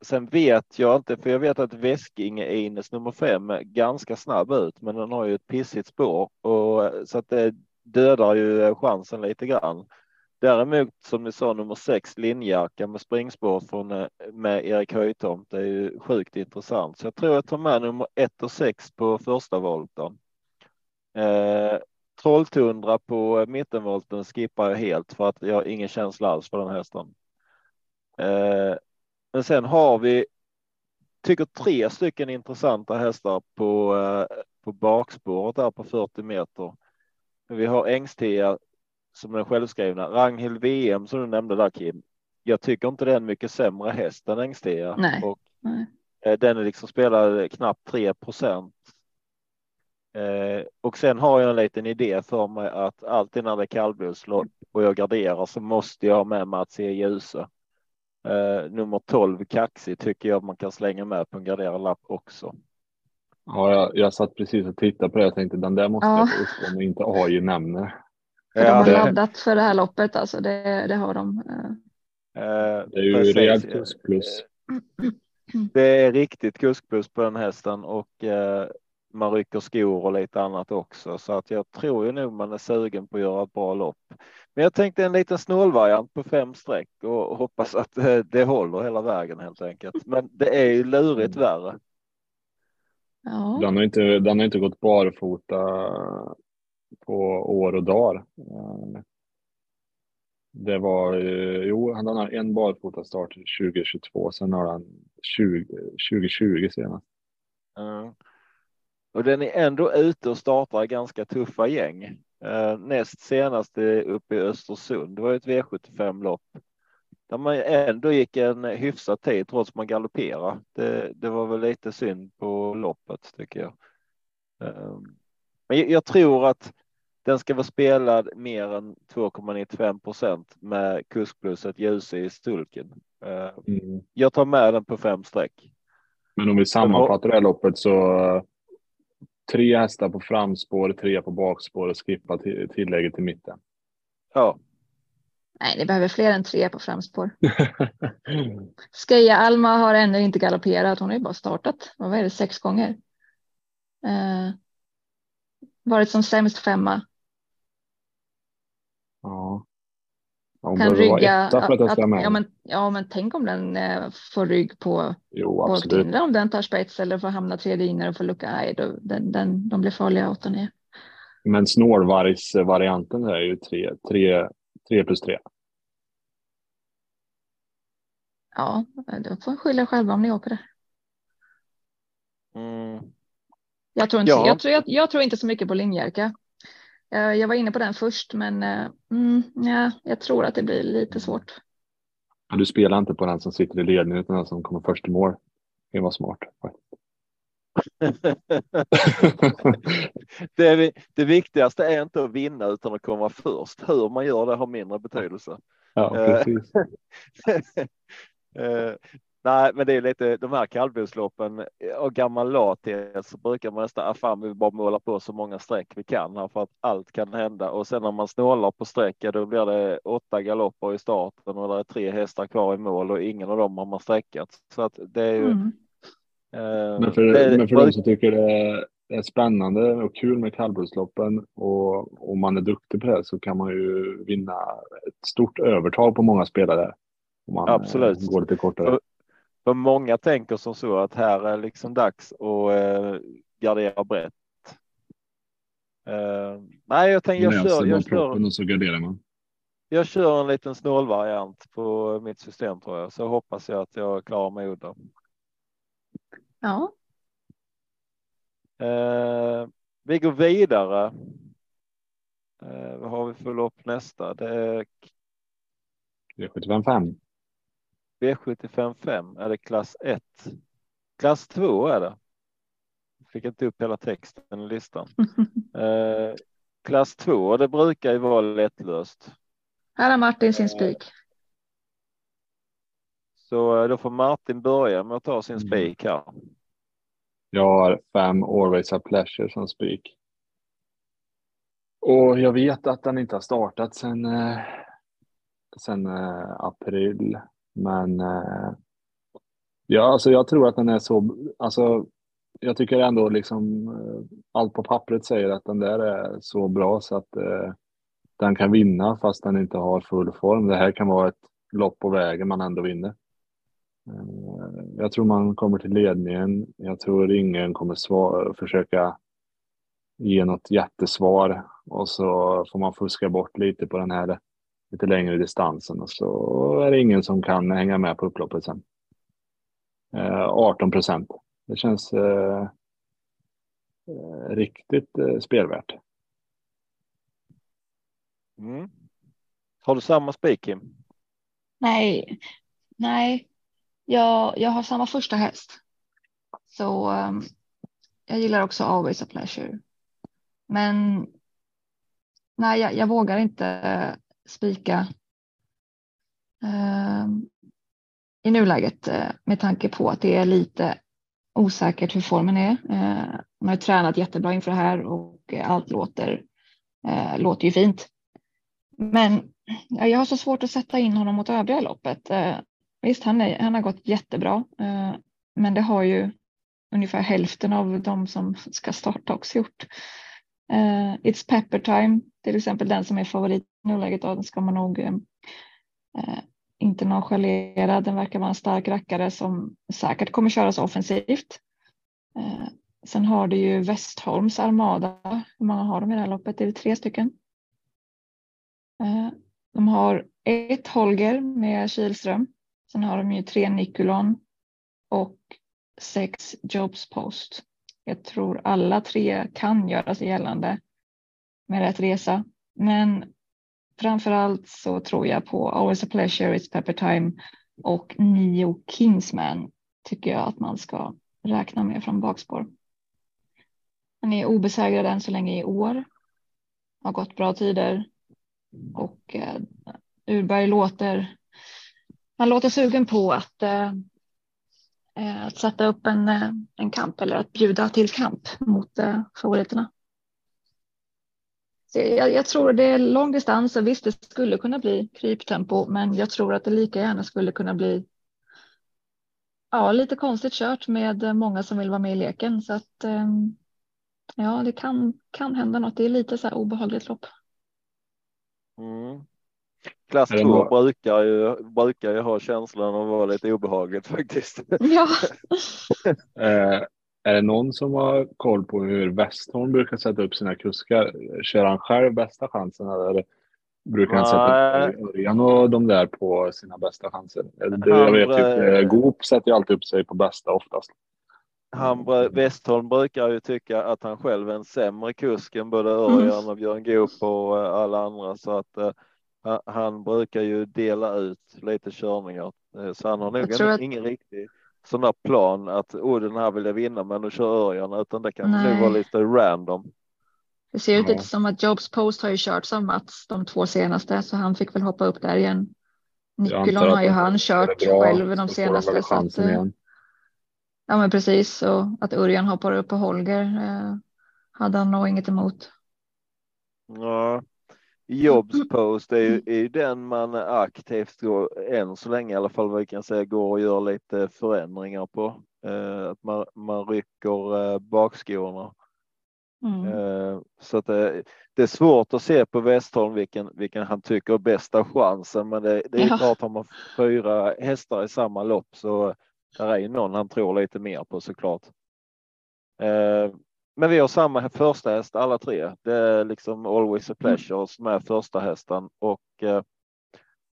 Sen vet jag inte, för jag vet att Väsking är Ines nummer fem ganska snabb ut, men den har ju ett pissigt spår och så att det dödar ju chansen lite grann. Däremot som ni sa nummer sex linjacka med springspår från eh, med Erik Höjtomt är ju sjukt intressant. Så jag tror jag tar med nummer ett och sex på första volten. Eh, Trolltundra på mittenvolten skippar jag helt för att jag har ingen känsla alls för den hästen. Eh, men sen har vi, tycker tre stycken intressanta hästar på, eh, på bakspåret där på 40 meter. Vi har Engstia som är självskrivna. Ragnhild VM som du nämnde där Kim. Jag tycker inte det är en mycket sämre häst än Engstia. Nej. Och, Nej. eh, den är liksom spelar knappt 3 procent. Eh, och sen har jag en liten idé för mig att alltid när det är kallblodslopp och jag garderar så måste jag ha med Mats E. Ljuse. Eh, nummer 12 kaxig tycker jag man kan slänga med på en garderad lapp också. Ja, jag, jag satt precis och tittade på det. Jag tänkte den där måste Ja. jag få upp om inte AJ nämner. För de har det- laddat för det här loppet alltså. Det, det har de. eh. eh, Det är ju rejält kusk plus. Det är riktigt kuskbuss på den hästen och eh, man rycker skor och lite annat också. Så att jag tror ju nog man är sugen på att göra ett bra lopp. Men jag tänkte en liten snålvariant på fem streck och hoppas att eh, det håller hela vägen helt enkelt. Men det är ju lurigt värre. Ja. Den har inte, den har inte gått barfota på år och dagar. Eh, Det var, jo, han har en barfota start 2022, sen har han 20, 2020 senast. Mm. Och den är ändå ute och startar ganska tuffa gäng. Eh, näst senast är uppe i Östersund. Det var ett V75 lopp där man ändå gick en hyfsad tid trots man galopperade. Det, det var väl lite synd på loppet tycker jag. Eh, men jag, tror att den ska vara spelad mer än 2,95 procent med kuskplusset ljuse i stulken. Eh, Mm. jag tar med den på fem streck. Men om vi sammanfattar det här loppet så tre hästar på framspår, tre på bakspår och skippa till, tillägget till mitten. Ja, Nej, ni behöver fler än tre på framspår. Skeja Alma har ännu inte galopperat. Hon har ju bara startat. Vad är det? Sex gånger. Eh, varit som sämst femma. ja. Hon Kan rygga. etta för att jag ska att, med. ja, men, ja, men tänk om den eh, får rygg på Jo, absolut. Om den tar spets eller får hamna tredje inner och får lucka. Nej, då, den, den, de blir farliga åtta ner. Men snålvargsvarianten är ju tre, tre, tre plus tre. Ja, då får ni skylla själva om ni åker det. mm. Jag tror inte, Ja. jag tror, jag, jag tror inte så mycket på linjärka. Jag, jag var inne på den först, men eh, mm, ja, jag tror att det blir lite svårt. Ja, Du spelar inte på den som sitter i ledningen utan den som kommer först i mål. Det var smart. det, är, det viktigaste är inte att vinna utan att komma först. Hur man gör det har mindre betydelse. Ja, Eh. precis. Nej, men det är lite de här kallblodsloppen och gammal lathet så brukar man nästan, ah, fan vi vill bara måla på så många streck vi kan här för att allt kan hända och sen när man snålar på sträcka då blir det åtta galopper i starten och det är tre hästar kvar i mål och ingen av dem har man sträckat. Så att det är ju. Mm. eh, Men för, det- men för de som tycker det är, spännande och kul med kallblodsloppen och om man är duktig på det så kan man ju vinna ett stort övertag på många spelare. Om man Absolut. eh, går lite kortare. För många tänker som så att här är liksom dags att eh, gardera brett. Eh, nej, jag tänker jag kör. Jag kör, så garderar man. jag kör en liten snålvariant på mitt system tror jag, så hoppas jag att jag klarar mig udda. Ja. Eh, vi går vidare. Eh, vad har vi för lopp nästa? Det är... 75 V755 är det klass 1. Klass 2 är det. Fick inte upp hela texten i listan. eh, klass 2, det brukar ju vara lättlöst. Här har Martin sin eh, spik. Så eh, då får Martin börja med att ta sin mm. spik här. Jag har fem Always A Pleasure som spik. Och jag vet att den inte har startat sedan sen eh, april. Men eh, ja, alltså jag tror att den är så, alltså jag tycker ändå liksom eh, allt på pappret säger att den där är så bra så att eh, den kan vinna fast den inte har full form. Det här kan vara ett lopp på vägen man ändå vinner. Eh, Jag tror man kommer till ledningen. Jag tror ingen kommer svara, försöka ge något jättesvar och så får man fuska bort lite på den här lite längre distansen och så är det ingen som kan hänga med på upploppet sen. 18 procent. Det känns eh, riktigt eh, spelvärt. Mm. Har du samma spik Kim? Nej, nej, jag, jag har samma första häst. Så um, jag gillar också Always a pleasure. Men nej, jag, jag vågar inte spika ehm, i nuläget eh, med tanke på att det är lite osäkert hur formen är. Eh, Hon har har tränat jättebra inför det här och allt låter, eh, låter ju fint. Men jag har så svårt att sätta in honom mot övriga loppet. Visst, han, är, han har gått jättebra, men det har ju ungefär hälften av de som ska starta också gjort. Uh, It's Pepper Time, till exempel den som är favorit i nuläget, den ska man nog uh, inte nonchalera. Den verkar vara en stark rackare som säkert kommer köras offensivt. Uh, sen har du ju Westholms Armada. Hur många har de i det här loppet? Är det tre stycken? De har ett Holger med Kilström. Sen har de ju tre Nikulon och sex Jobs Post. Jag tror alla tre kan göra sig gällande med rätt resa. Men framför allt så tror jag på Always a Pleasure, It's Pepper Time och Nio Kingsman tycker jag att man ska räkna med från bakspår. Han är obesegrad än så länge i år. Har gått bra tider och eh, Urberg låter. Han låter sugen på att eh, Eh, att sätta upp en, eh, en kamp eller att bjuda till kamp mot eh, favoriterna. Så jag, jag, tror det är lång distans och visst det skulle kunna bli kryptempo men jag tror att det lika gärna skulle kunna bli ja, lite konstigt kört med många som vill vara med i leken så att ja, det kan, kan hända något. Det är lite så här obehagligt lopp. Mm. Klass 2 brukar ju, brukar ju ha känslan av att vara lite obehagligt faktiskt. Ja. eh, är det någon som har koll på hur Westholm brukar sätta upp sina kuskar? Kör han själv bästa chansen eller brukar han sätta upp Örjan och de där på sina bästa chanser? Det, jag vet typ, Goop sätter ju alltid upp sig på bästa oftast. Han, Westholm brukar ju tycka att han själv är en sämre kusk än både Örjan och Björn Goop och alla andra så att han, brukar ju dela ut lite körningar eh, så han har nog ingen, att... ingen riktig sån där plan att oh, den här vill jag vinna men nu kör Örjan utan det kan nog vara lite random. Det ser ut lite som att Jobs Post har ju kört som Mats de två senaste så han fick väl hoppa upp där igen. Nikolon har ju han kört själv de senaste. Så att, eh, ja men precis och att Örjan hoppar upp på Holger eh, hade han nog inget emot. Ja, Jobs post är ju, är ju den man aktivt går, än så länge i alla fall, vad vi kan säga, går och gör lite förändringar på. Eh, att man, man rycker eh, bakskorna. Mm. Eh, så att det, det, är svårt att se på Westholm vilken, vilken han tycker är bästa chansen. Men det, det är ja. klart, har man fyra hästar i samma lopp så där är någon han tror lite mer på såklart. Men vi har samma första häst alla tre. Det är liksom always a pleasure som är första hästen och eh,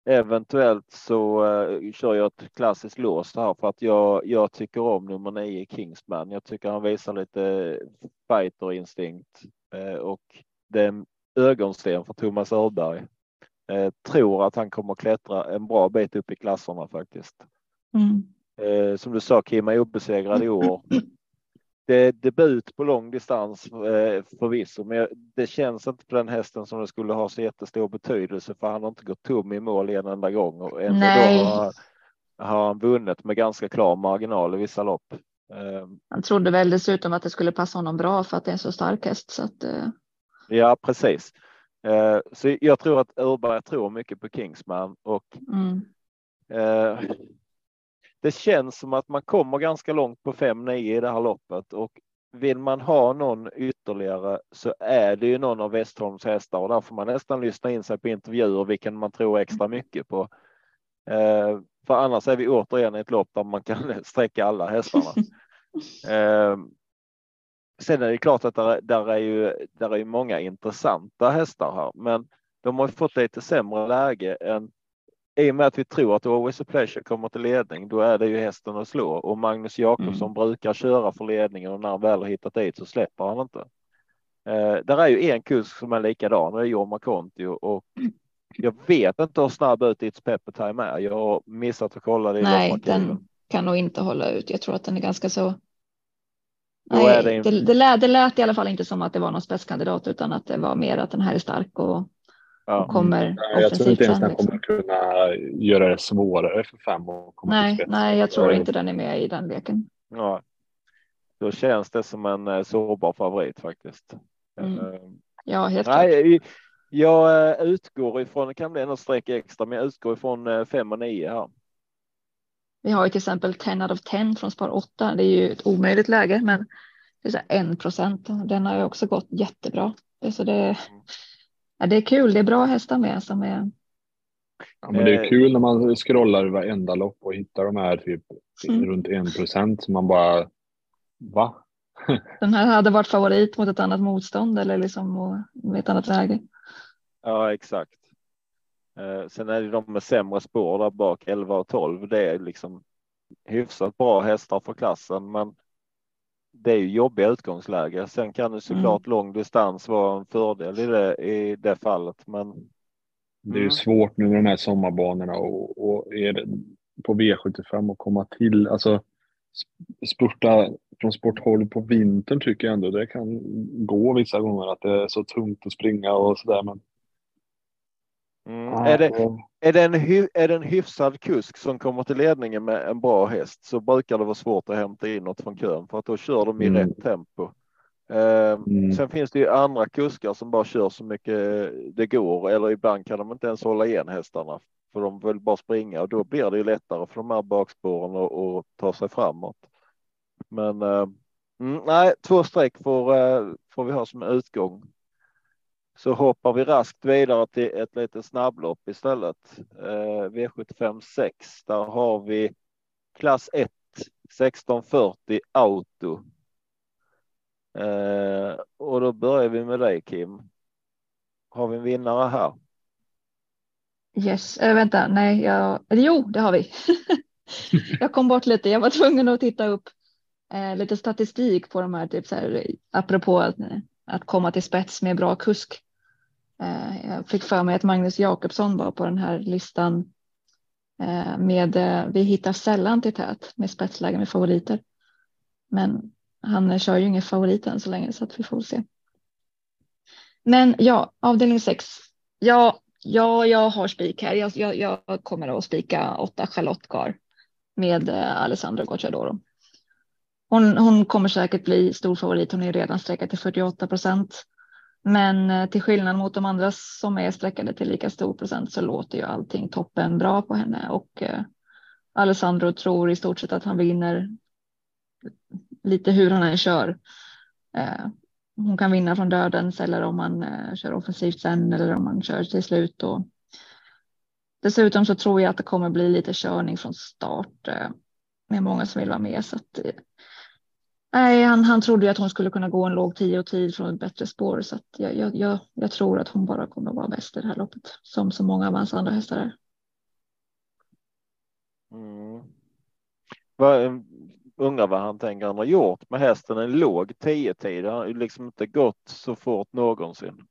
eventuellt så eh, kör jag ett klassiskt lås här för att jag, jag tycker om nummer nio Kingsman. Jag tycker han visar lite fighterinstinkt eh, och det är en ögonsten för Thomas Örberg. Eh, tror att han kommer klättra en bra bit upp i klasserna faktiskt. Mm. Eh, som du sa, Kim är obesegrad i år det är debut på lång distans eh, förvisso, men det känns inte på den hästen som det skulle ha så jättestor betydelse för han har inte gått tom i mål en enda gång och ändå Nej. Har, har han vunnit med ganska klar marginal i vissa lopp. Eh, han trodde väl dessutom att det skulle passa honom bra för att det är en så stark häst. Så att, eh... Ja, precis. Eh, så jag tror att Urberg tror mycket på Kingsman och mm. Det känns som att man kommer ganska långt på 5-9 i det här loppet och vill man ha någon ytterligare så är det ju någon av Westholms hästar och där får man nästan lyssna in sig på intervjuer vilken man tror extra mycket på. Eh, för annars är vi återigen i ett lopp där man kan sträcka alla hästarna. Eh, sen är det klart att där, där är ju där är ju många intressanta hästar här, men de har fått lite sämre läge än i och med att vi tror att Always a Pleasure kommer till ledning, då är det ju hästen att slå och Magnus Jakobsson mm. brukar köra för ledningen och när han väl har hittat dit så släpper han inte. Eh, där är ju en kusk som är likadan och det är Jorma Conti och jag vet inte hur snabb ut It's Pepper Time är. Jag har missat att kolla det. Nej, den kan nog inte hålla ut. Jag tror att den är ganska så. Nej, det, det, det, lät, det lät i alla fall inte som att det var någon spetskandidat utan att det var mer att den här är stark och Ja. Och kommer mm. jag tror inte ens den kommer kunna göra det svårare för fem att komma nej, till Nej, jag tror inte den är med i den leken. Ja. Då känns det som en uh, sårbar favorit faktiskt. Mm. Uh, ja, helt nej, klart. Jag uh, utgår ifrån, det kan bli något streck extra, men jag utgår ifrån fem och nio här. Vi har ju till exempel 10 out of 10 från spar 8. Det är ju ett omöjligt läge, men det är en procent. Den har ju också gått jättebra. Så det, mm ja, det är kul. Det är bra hästar med som är. Ja, men det är kul när man scrollar varenda lopp och hittar de här typ mm. runt en procent som man bara. Va? Den här hade varit favorit mot ett annat motstånd eller liksom med ett annat läge. Ja, exakt. Eh, sen är det de med sämre spår där bak 11 och 12. Det är liksom hyfsat bra hästar för klassen, men det är ju jobbiga utgångsläge. Sen kan det såklart mm. lång distans vara en fördel i det, i det fallet. Men det är ju mm. svårt nu med de här sommarbanorna och, och är det på V75 att komma till. Alltså spurta från sporthåll på vintern tycker jag ändå det kan gå vissa gånger att det är så tungt att springa och sådär. Men Mm. är, det, är, det en, är det en hyfsad kusk som kommer till ledningen med en bra häst så brukar det vara svårt att hämta in något från kön för att då kör de i mm. rätt tempo. Eh, mm. Sen finns det ju andra kuskar som bara kör så mycket det går eller ibland kan de inte ens hålla igen hästarna för de vill bara springa och då blir det ju lättare för de här bakspåren att ta sig framåt. Men eh, mm, nej, två streck får, eh, får vi ha som utgång så hoppar vi raskt vidare till ett litet snabblopp istället. Eh, V75 6. Där har vi klass 1 1640 auto. Eh, och då börjar vi med dig Kim. Har vi en vinnare här? Yes, äh, vänta, nej, jag, jo, det har vi. jag kom bort lite. Jag var tvungen att titta upp eh, lite statistik på de här, typ så här, apropå att, komma till spets med bra kusk. Eh, jag fick för mig att Magnus Jakobsson var på den här listan eh, med eh, Vi hittar sällan till tät med spetsläge med favoriter. Men han kör ju ingen favorit än så länge så att vi får se. Men ja, avdelning 6. Ja, ja, jag har spik här. Jag, jag, jag kommer att spika åtta Charlotte Gar med Alessandro Gocciadoro. Hon, hon kommer säkert bli stor favorit. Hon är redan sträckad till 48 procent. Men eh, till skillnad mot de andra som är sträckade till lika stor procent så låter ju allting toppen bra på henne och eh, Alessandro tror i stort sett att han vinner lite hur han än kör. Eh, hon kan vinna från dödens eller om man kör offensivt sen eller om man kör till slut. Och dessutom så tror jag att det kommer bli lite körning från start med många som vill vara med så att Nej, han, han trodde ju att hon skulle kunna gå en låg tio och tid från ett bättre spår så jag, jag, jag, jag tror att hon bara kommer att vara bäst i det här loppet som så många av hans andra hästar är. Mm. Vad, undrar vad han tänker han har gjort med hästen en låg tio tid. Han har ju liksom inte gått så fort någonsin.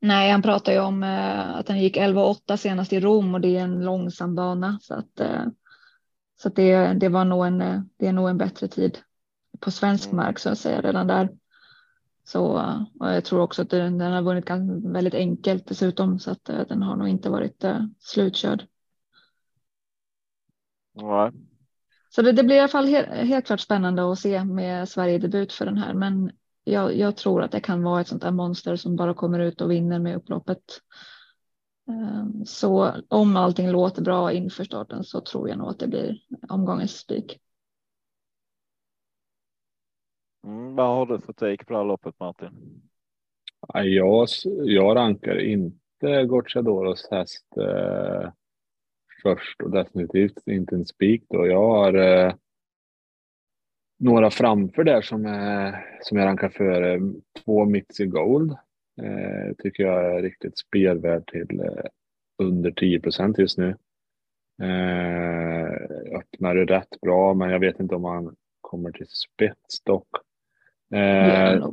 Nej, han pratar ju om eh, att han gick 11-8 senast i Rom och det är en långsam bana så att eh, så att det, det var nog en, eh, det är nog en bättre tid på svensk mm. mark så att säga redan där. Så och jag tror också att den, den har vunnit väldigt enkelt dessutom så att eh, den har nog inte varit uh, slutkörd. Nej. Så det, det, blir i alla fall helt, helt klart spännande att se med Sverige debut för den här. Men jag, jag, tror att det kan vara ett sånt där monster som bara kommer ut och vinner med upploppet. Um, så om allting låter bra inför starten så tror jag nog att det blir omgångens spik. Mm, vad har du för take på det här loppet Martin? Jag, jag rankar inte Gocciadoros häst eh, först och definitivt inte en spik då. Jag har eh, några framför där som, eh, som jag rankar före. Två Mitzi Gold Eh, tycker jag är riktigt spelvärd till eh, under 10 procent just nu. Eh, öppnar det rätt bra, men jag vet inte om han kommer till spets dock. Eh,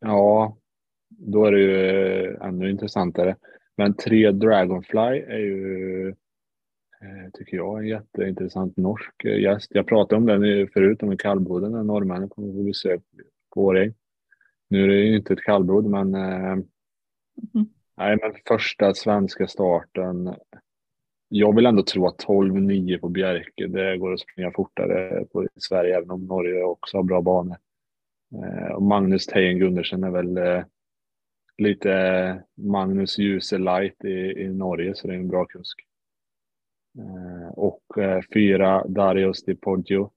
ja, då är det ju ännu intressantare. Men tre Dragonfly är ju, eh, tycker jag, en jätteintressant norsk gäst. Jag pratade om den förut, om kallbloden, när norrmännen kommer på besök på Årjäng. Nu är det ju inte ett kallblod, men, eh, mm. nej, men första svenska starten. Jag vill ändå tro att 12-9 på Bjerke, det går att springa fortare på i Sverige, även om Norge också har bra banor. Eh, och Magnus Tejen Gundersen är väl eh, lite eh, Magnus Djuse light i, i Norge, så det är en bra kusk. Och fyra Darius Di Poggio.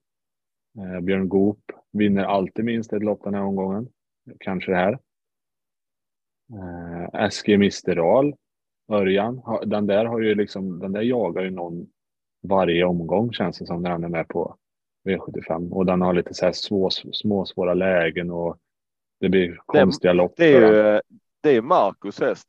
Björn Goop vinner alltid minst ett lopp den här omgången. Kanske det här. Eh, SG Misteral. Örjan. Den där har ju liksom, den där jagar ju någon varje omgång känns det som när han är med på V75 och den har lite så här små, små svåra lägen och det blir konstiga lopp. Det är ju, det är Marcus häst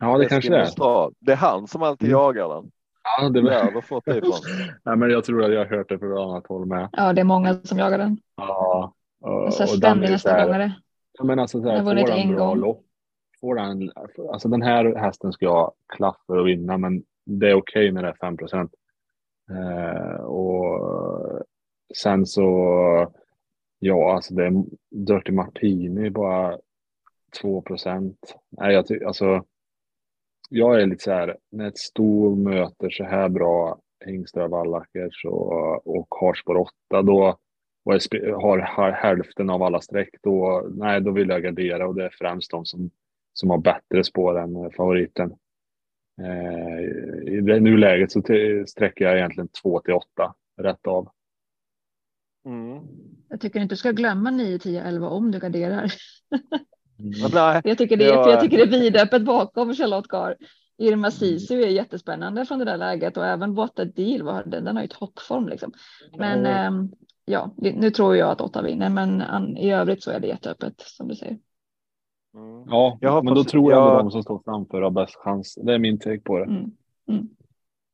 Ja, det kanske det är. Det är han som alltid mm. jagar den. Ja, det har fått det ifrån. ja, men jag tror att jag har hört det från annat håll med. Ja, det är många som jagar den. Ja. Och, så ständig nästa gång det. Ja, men alltså så här, får den en bra gång. lopp. Får den, alltså den här hästen ska jag klaff för att vinna, men det är okej okay när det är 5 procent. Eh, och sen så, ja, alltså det är Dirty Martini bara 2 procent. Nej, jag tycker alltså. Jag är lite så här när ett stor möter så här bra hingstar Wallackers och, och har spår 8 då och har, har hälften av alla streck då, nej, då vill jag gardera och det är främst de som, som har bättre spår än favoriten. Eh, I det nuläget så sträcker jag egentligen 2 till 8 rätt av. Mm. Jag tycker inte du ska glömma 9, 10, 11 om du garderar. Mm. jag, tycker det, jag... jag tycker det är vidöppet bakom Charlotte Gar. Irma Sisu är jättespännande från det där läget och även What a Deal, den, den har ju toppform liksom. Men mm. ja, nu tror jag att åtta vinner, men i övrigt så är det jätteöppet som du säger. Mm. Ja, men då tror jag, jag... att de som står framför har bäst chans. Det är min take på det. Mm. Mm.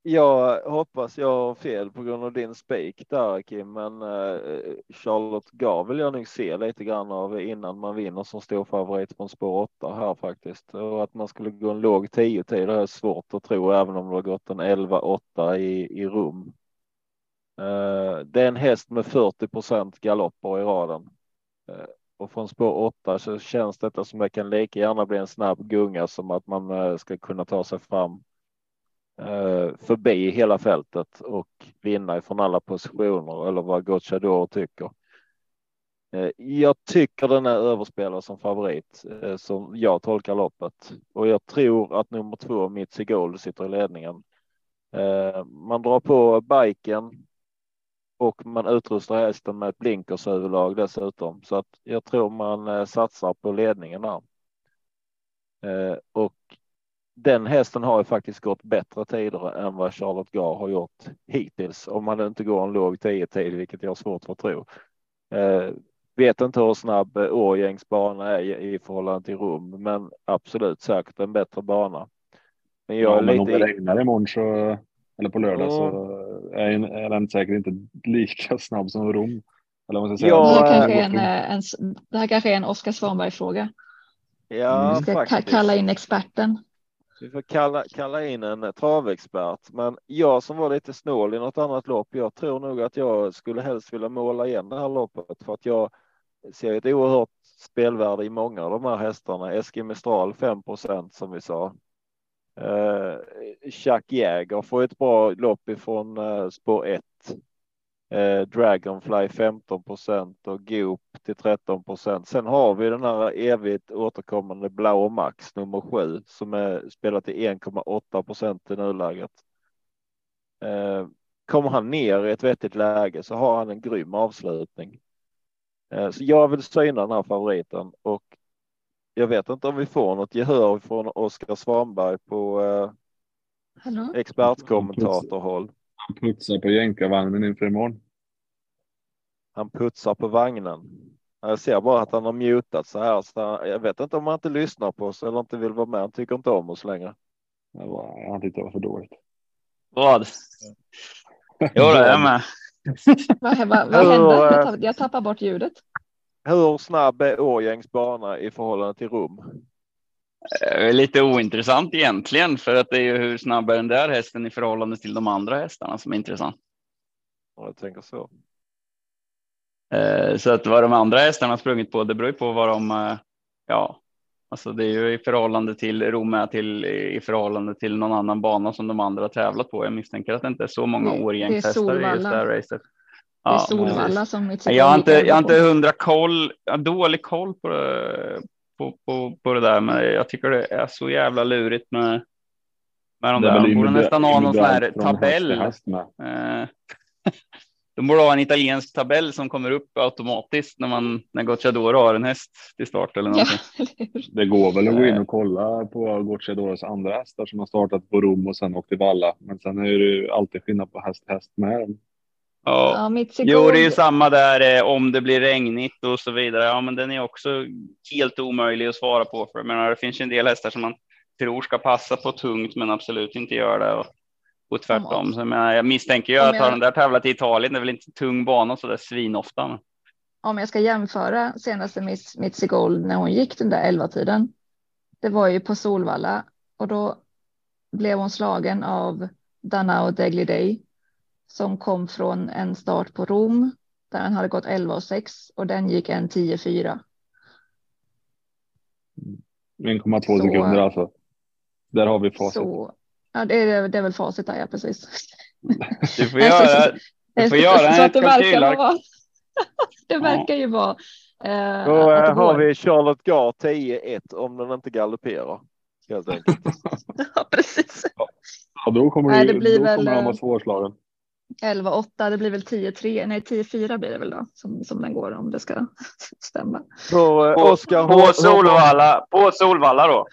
Jag hoppas jag har fel på grund av din spik där Kim, men uh, Charlotte Gar vill jag nog se lite grann av innan man vinner som stor favorit från spår 8 här faktiskt. Och att man skulle gå en låg 10 tid är svårt att tro även om det har gått en 11-8 i, i rum. Uh, det är en häst med 40% galopper i raden. Uh, och från spår 8 så känns detta som det kan lika gärna bli en snabb gunga som att man eh, ska kunna ta sig fram eh, förbi hela fältet och vinna ifrån alla positioner eller vad Gocciador tycker. Eh, jag tycker den är överspelad som favorit som jag tolkar loppet och jag tror att nummer två Mitzi Gold sitter i ledningen. Man drar på biken och man utrustar hästen med ett blinkersöverlag dessutom så att jag tror man eh, satsar på ledningen där. Eh, och den hästen har ju faktiskt gått bättre tider än vad Charlotte Gar har gjort hittills om man inte går en låg 10 tid, vilket jag har svårt för att tro. Eh, vet inte hur snabb Årgängs bana är i förhållande till Rom, men absolut säkert en bättre bana. Men jag ja, är men lite... om det regnar imorgon så, eller på lördag mm. så är, är den säkert inte lika snabb som Rom. Eller vad ska säga. Ja, det, här kanske är en, en, det här kanske är en Oskar Svanberg fråga. Ja, Vi ska faktiskt. kalla in experten. Vi får kalla, kalla in en travexpert, men jag som var lite snål i något annat lopp. Jag tror nog att jag skulle helst vilja måla igen det här loppet för att jag ser ett oerhört spelvärde i många av de här hästarna. Eski Mistral 5 som vi sa. Eh, Chuck Jäger får ett bra lopp ifrån eh, spår 1 eh, Dragonfly 15 procent och Goop till 13 procent. Sen har vi den här evigt återkommande blå Max nummer 7 som är spelat till 1,8 procent i nuläget. Eh, kommer han ner i ett vettigt läge så har han en grym avslutning. Eh, så jag vill syna den här favoriten och jag vet inte om vi får något gehör från Oskar Svanberg på eh, expertkommentatorhåll. Han putsar på jänkarvagnen inför imorgon. Han putsar på vagnen. Jag ser bara att han har mutat så här. Så jag vet inte om han inte lyssnar på oss eller inte vill vara med. Han tycker inte om oss längre. Var, han tyckte det var för dåligt. Vad? Jo, det är med. Vad, vad, vad hände? Jag tappade, jag tappade bort ljudet. Hur snabb är Årgängs bana i förhållande till Rom? Eh, Lite ointressant egentligen, för att det är ju hur snabb är den där hästen i förhållande till de andra hästarna som är intressant. Om jag tänker så. Eh, Så att vad de andra hästarna har sprungit på, det beror ju på vad de, eh, ja, alltså det är ju i förhållande till Rom är till i förhållande till någon annan bana som de andra har tävlat på. Jag misstänker att det inte är så många är årgängshästar i just det här racet. Det är Ja, Solvalla som mitt Jag har inte, jag har inte hundra koll, jag har dålig koll på det, på, på, på det där, men jag tycker det är så jävla lurigt med, med de där. De borde nästan ha någon sån här tabell. Eh, De borde ha en italiensk tabell som kommer upp automatiskt när man när Gocciadoro har en häst till start eller Ja, någonting. hur? Det går väl att gå in Eh. och kolla på Gocciadoros andra hästar som har startat på Rom och sen åkt till Valla. Men sen är det ju alltid skillnad på häst häst med. Ja. Ja, Mitzi Jo, Gold. det är ju samma där eh, om det blir regnigt och så vidare. Ja, men den är också helt omöjlig att svara på. För menar, det finns ju en del hästar som man tror ska passa på tungt, men absolut inte gör det. Och, och tvärtom. Så jag, menar, jag misstänker ju att har jag- den där tävlat i Italien, det är väl inte tung bana så där svinofta. Men... om jag ska jämföra senaste Miss Mitzi Gold när hon gick den där 11 tiden. Det var ju på Solvalla och då blev hon slagen av Danao Degli Day som kom från en start på Rom där han hade gått 11 och 6 och den gick en 10-4. 1,2 Så- sekunder alltså. Där har vi facit. Så ja, det är, det är väl facit där, ja precis. Du får så- göra, du får göra så en att det verkar vara. det verkar ju vara. Eh, Då att det eh, har går. vi Charlotte Gar 10-1 om den inte galopperar. Helt enkelt. Ja, precis. Ja, då kommer, Nej, det, det blir då väl, kommer han eh, vara svårslagen. 11-8, det blir väl 10-3, nej 10-4 blir det väl då som, som den går om det ska stämma. Eh, På, Oskar på, Solvalla, på Solvalla då.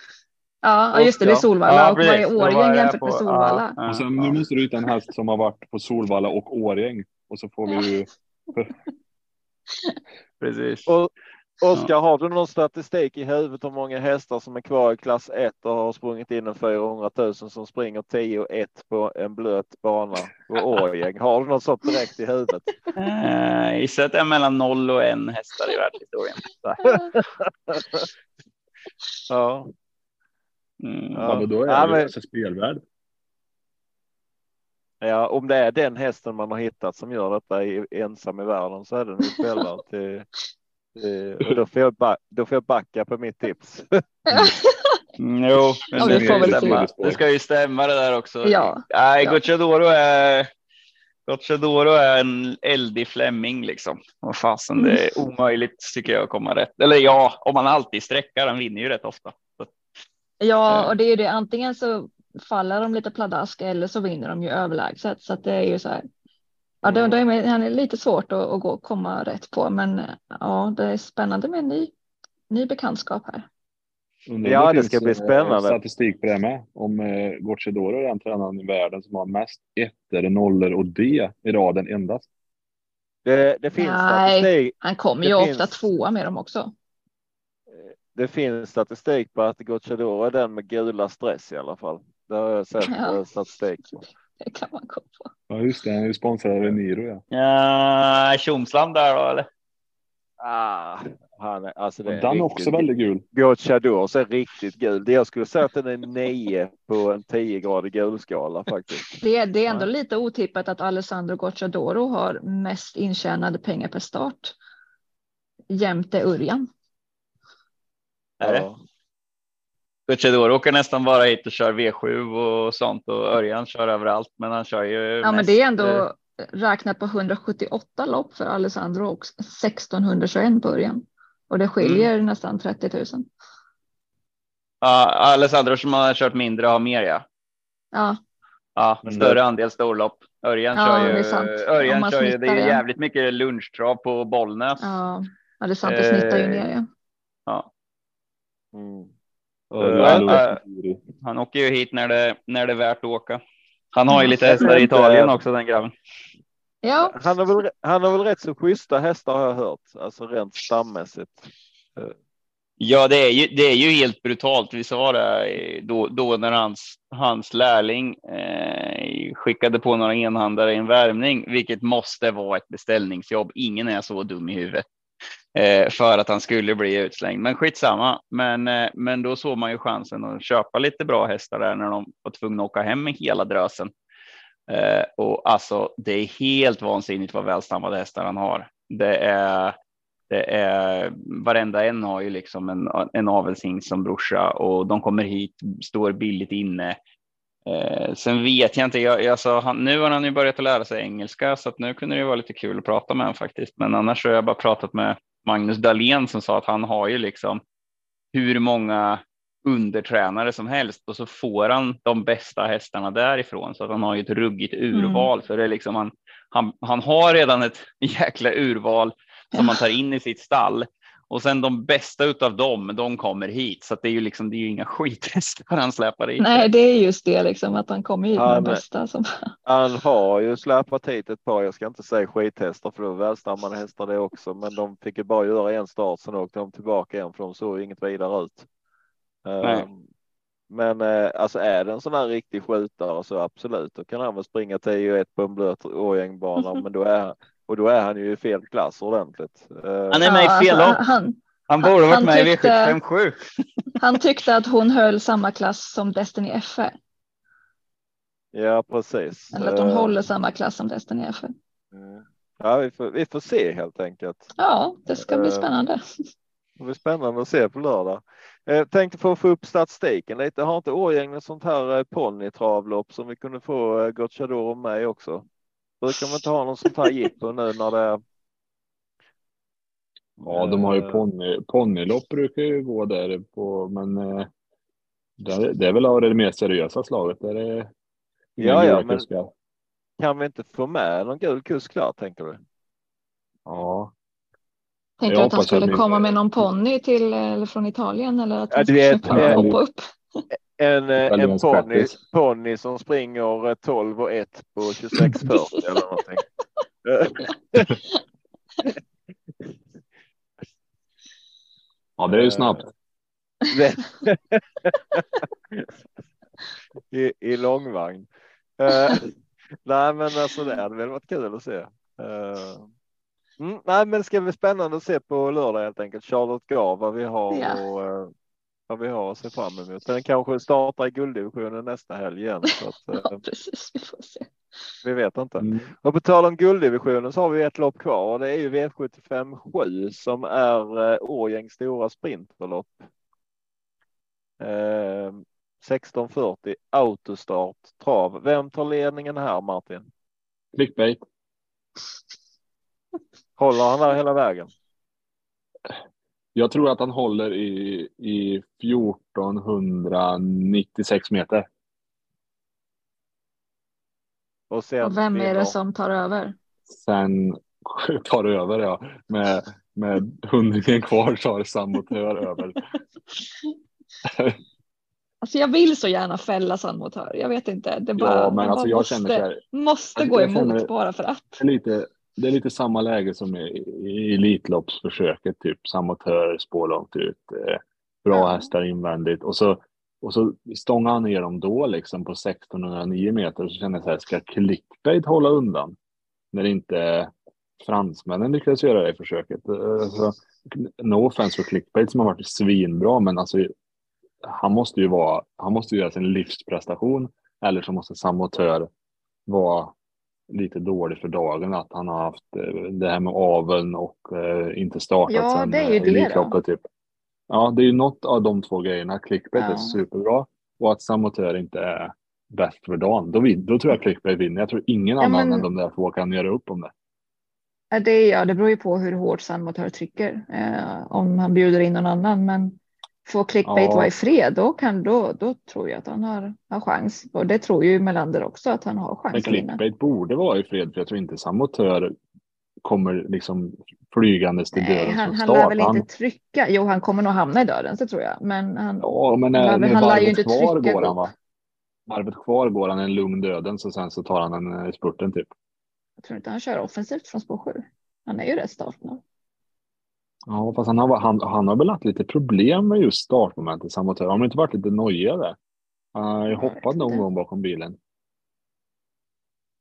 Ja, just det, det är. Solvalla Ja, och vad är Årjäng jämfört på- med Solvalla? ja, Och sen. Nu måste du hitta en häst som har varit på Solvalla och Årjäng. Och så får vi ju... Precis. Och Oskar, har du någon statistik i huvudet hur många hästar som är kvar i klass 1 och har sprungit in en 400 000 som springer 10 och 1 på en blöt bana på Årjäng? Har du något sånt direkt i huvudet? Eh, gissar att det är mellan noll och en hästar i världshistorien. Ja. Mm. Ja. Ja, men då är Ja, det men- ju så spelvärd. ja, om det är den hästen man har hittat som gör detta i, ensam i världen så är det nog spelare till, till och då får, jag ba, då får jag backa på mitt tips. Mm, jo, men Ja, det, ska ju stämma. det ska ju stämma det där också. Ja. Nej, Ja. Gocciadoro är Gocciadoro är en eldig flämming liksom. Vad fasen, det är omöjligt tycker jag att komma rätt. Eller ja, om man alltid sträckar, han vinner ju rätt ofta. Så, Ja, Eh. och det är ju det. Antingen så faller de lite pladask eller så vinner de ju överlägset. Så att det är ju så här. Ja, det, det är, han är lite svårt att, att gå, komma rätt på, men ja, det är spännande med en ny, ny bekantskap här. Undrar om Ja, det ska bli eh, spännande. Statistik på det med. Om eh, Gocciadoro är den tränaren i världen som har mest ettor, nollor och D i raden endast. Det, det finns Nej. statistik. Han kommer Det ju finns- ofta tvåa med dem också. Det finns statistik på att Gocciadoro är den med gula stress i alla fall. Det har jag sett Ja. eh, statistik på. Det kan man gå på. Ja, just det. Han är ju sponsrad av Eniro. Ja. ja, Tjomsland där då eller? Ah, han är, alltså det är den är också väldigt gul. Gocciador är riktigt gul. Det Jag skulle säga att den är nio på en 10 gradig gulskala faktiskt. Det, det är ändå Ja. lite otippat att Alessandro Gocciadoro har mest intjänade pengar per start. Jämte Örjan. Är det? Ja. Gocciadoro åker nästan bara hit och kör V7 och sånt och Örjan kör överallt, men han kör ju. Ja, men mest, det är ändå eh, räknat på 178 lopp för Alessandro och 1621 på Örjan. Och det skiljer Mm. nästan 30 000. Ja, Alessandro som har kört mindre har mer ja. Ja, Ja, Men större det- andel storlopp. Örjan Ja, kör det ju. är sant. Om Örjan kör ju. Det är det. jävligt mycket lunchtrav på Bollnäs. ja, ja det är sant. Det snittar ju Eh, ner. Ja. Ja, Mm. Och Eniro. han åker ju hit när det när det är värt att åka. Han har ju Mm. lite hästar i Italien också den grabben. Ja, Han har, väl, han har väl rätt så schyssta hästar har jag hört, alltså rent stammässigt. Ja, det är ju, det är ju helt brutalt. Vi sa det eh, då, då när hans, hans lärling eh, skickade på några enhandare i en värmning, vilket måste vara ett beställningsjobb. Ingen är så dum i huvudet eh, Eh, för att han skulle bli utslängd. Men skitsamma. Men, eh, men då såg man ju chansen att köpa lite bra hästar där när de var tvungna att åka hem med hela drösen. Eh, och alltså, det är helt vansinnigt vad välstammade hästar han har. Det är det är varenda en har ju liksom en, en avelshing som brorsa och de kommer hit, står billigt inne. Eh, sen vet jag inte, jag, alltså, han, nu har han ju börjat att lära sig engelska så att nu kunde det vara lite kul att prata med honom faktiskt. Men annars har jag bara pratat med Magnus Dahlén som sa att han har ju liksom hur många undertränare som helst och så får han de bästa hästarna därifrån så att han har ju ett ruggigt urval. Mm. Så det är liksom han, han, han har redan ett jäkla urval som man tar in i sitt stall och sen de bästa utav dem, de kommer hit. Så det är ju liksom, det är ju inga skithästar han släpar hit. Nej, det är just det liksom att han kommer hit med de bästa. Som... Han har ju släpat hit ett par, jag ska inte säga skithästar för var välstammade hästar det också, men de fick ju bara göra en start, sen åkte de tillbaka igen för de såg inget vidare ut. Nej. Um, men eh, alltså är det en sån här riktig skjutare så absolut, då kan han väl springa 10 och 1 på en blöt årgängbana, men då är och då är han ju i fel klass ordentligt. Eh, han är med ja, i fel alltså, Han, han borde varit med tyckte, i V757. han tyckte att hon höll samma klass som Destiny FR. Ja, precis. Eller att hon uh, håller samma klass som Destiny FR. Mm. Ja, vi får, vi får se helt enkelt. Ja, det ska bli eh, spännande. Det blir spännande att se på lördag. Jag tänkte få få upp statistiken lite. Har inte Årjäng sånt här ponnytravlopp som vi kunde få Gocciador med också? Brukar man inte ha någon sånt här jippo nu när det? Ja, de har ju eh. ponny, ponnylopp brukar ju gå där på, men eh, det, är väl av det mer seriösa slaget. Där det ja, ja, men kan vi inte få med någon gul kusk där tänker du? Ja. Tänker du att han skulle att komma med någon ponny till eller från Italien eller att han ja, vet, skulle hoppa upp? en, eh, en ponny, ponny som springer 12 och 1 på 26.40 eller någonting. ja, det är ju snabbt. I, I långvagn. Nej, men alltså det hade väl varit kul att se. Mm, nej, men det ska bli spännande att se på lördag helt enkelt. Charlotte Gav vad vi har ja. och vad vi har att se fram emot. Den kanske startar i gulddivisionen nästa helg igen. Så att, ja, eh, precis, vi får se. Vi vet inte. Mm. Och på tal om gulddivisionen så har vi ett lopp kvar och det är ju V75 7 som är eh, Årgängs stora sprinterlopp. Eh, 1640 autostart trav. Vem tar ledningen här Martin? Clickbait. Håller han där hela vägen? Jag tror att han håller i, i 1496 meter. Och, sen och vem är det som tar över? Sen tar över ja, med, med hundringen kvar tar Samotör över. Alltså jag vill så gärna fälla Sandmotör. Jag vet inte. Det bara, ja, men alltså jag måste, känner så här, måste alltså gå emot bara för att. Lite, det är lite samma läge som i, i Elitloppsförsöket, typ samotör, spår långt ut, eh, bra ja. hästar invändigt och så, och så stångar han ner dem då liksom på 1609 meter och så känner jag så här, ska clickbait hålla undan? När inte fransmännen lyckades göra det i försöket. Alltså, no offense för clickbait som har varit svinbra, men alltså han måste ju vara, han måste göra sin livsprestation eller så måste samotör vara lite dålig för dagen att han har haft eh, det här med aveln och eh, inte startat ja, sen det är ju Elitloppet. Typ. Ja, det är ju något av de två grejerna. Clickbait ja. är superbra och att Samotör inte är bäst för dagen. Då, då tror jag clickbait vinner. Jag tror ingen ja, annan men... än de där två kan göra upp om det. Det, ja, det beror ju på hur hårt Sandmotör trycker. Eh, om han bjuder in någon annan. Men får clickbait ja. vara i fred, då, kan, då, då tror jag att han har, har chans. Och det tror ju Melander också att han har chans Men clickbait borde vara i fred, för jag tror inte Samotör kommer liksom flygandes till döden han, han lär väl inte trycka. Jo, han kommer nog hamna i döden, så tror jag. Men han, ja, men när, han, han lär ju inte kvar går han, va? Varvet kvar går han en lugn döden, så sen så tar han en i spurten typ. Jag tror inte han kör offensivt från spår 7. Han är ju rätt startsnabb. Ja, fast han har, han, han har väl haft lite problem med just startmomentet. Samotör. Har han inte varit lite nojig där? Han har vet hoppat någon gång bakom bilen.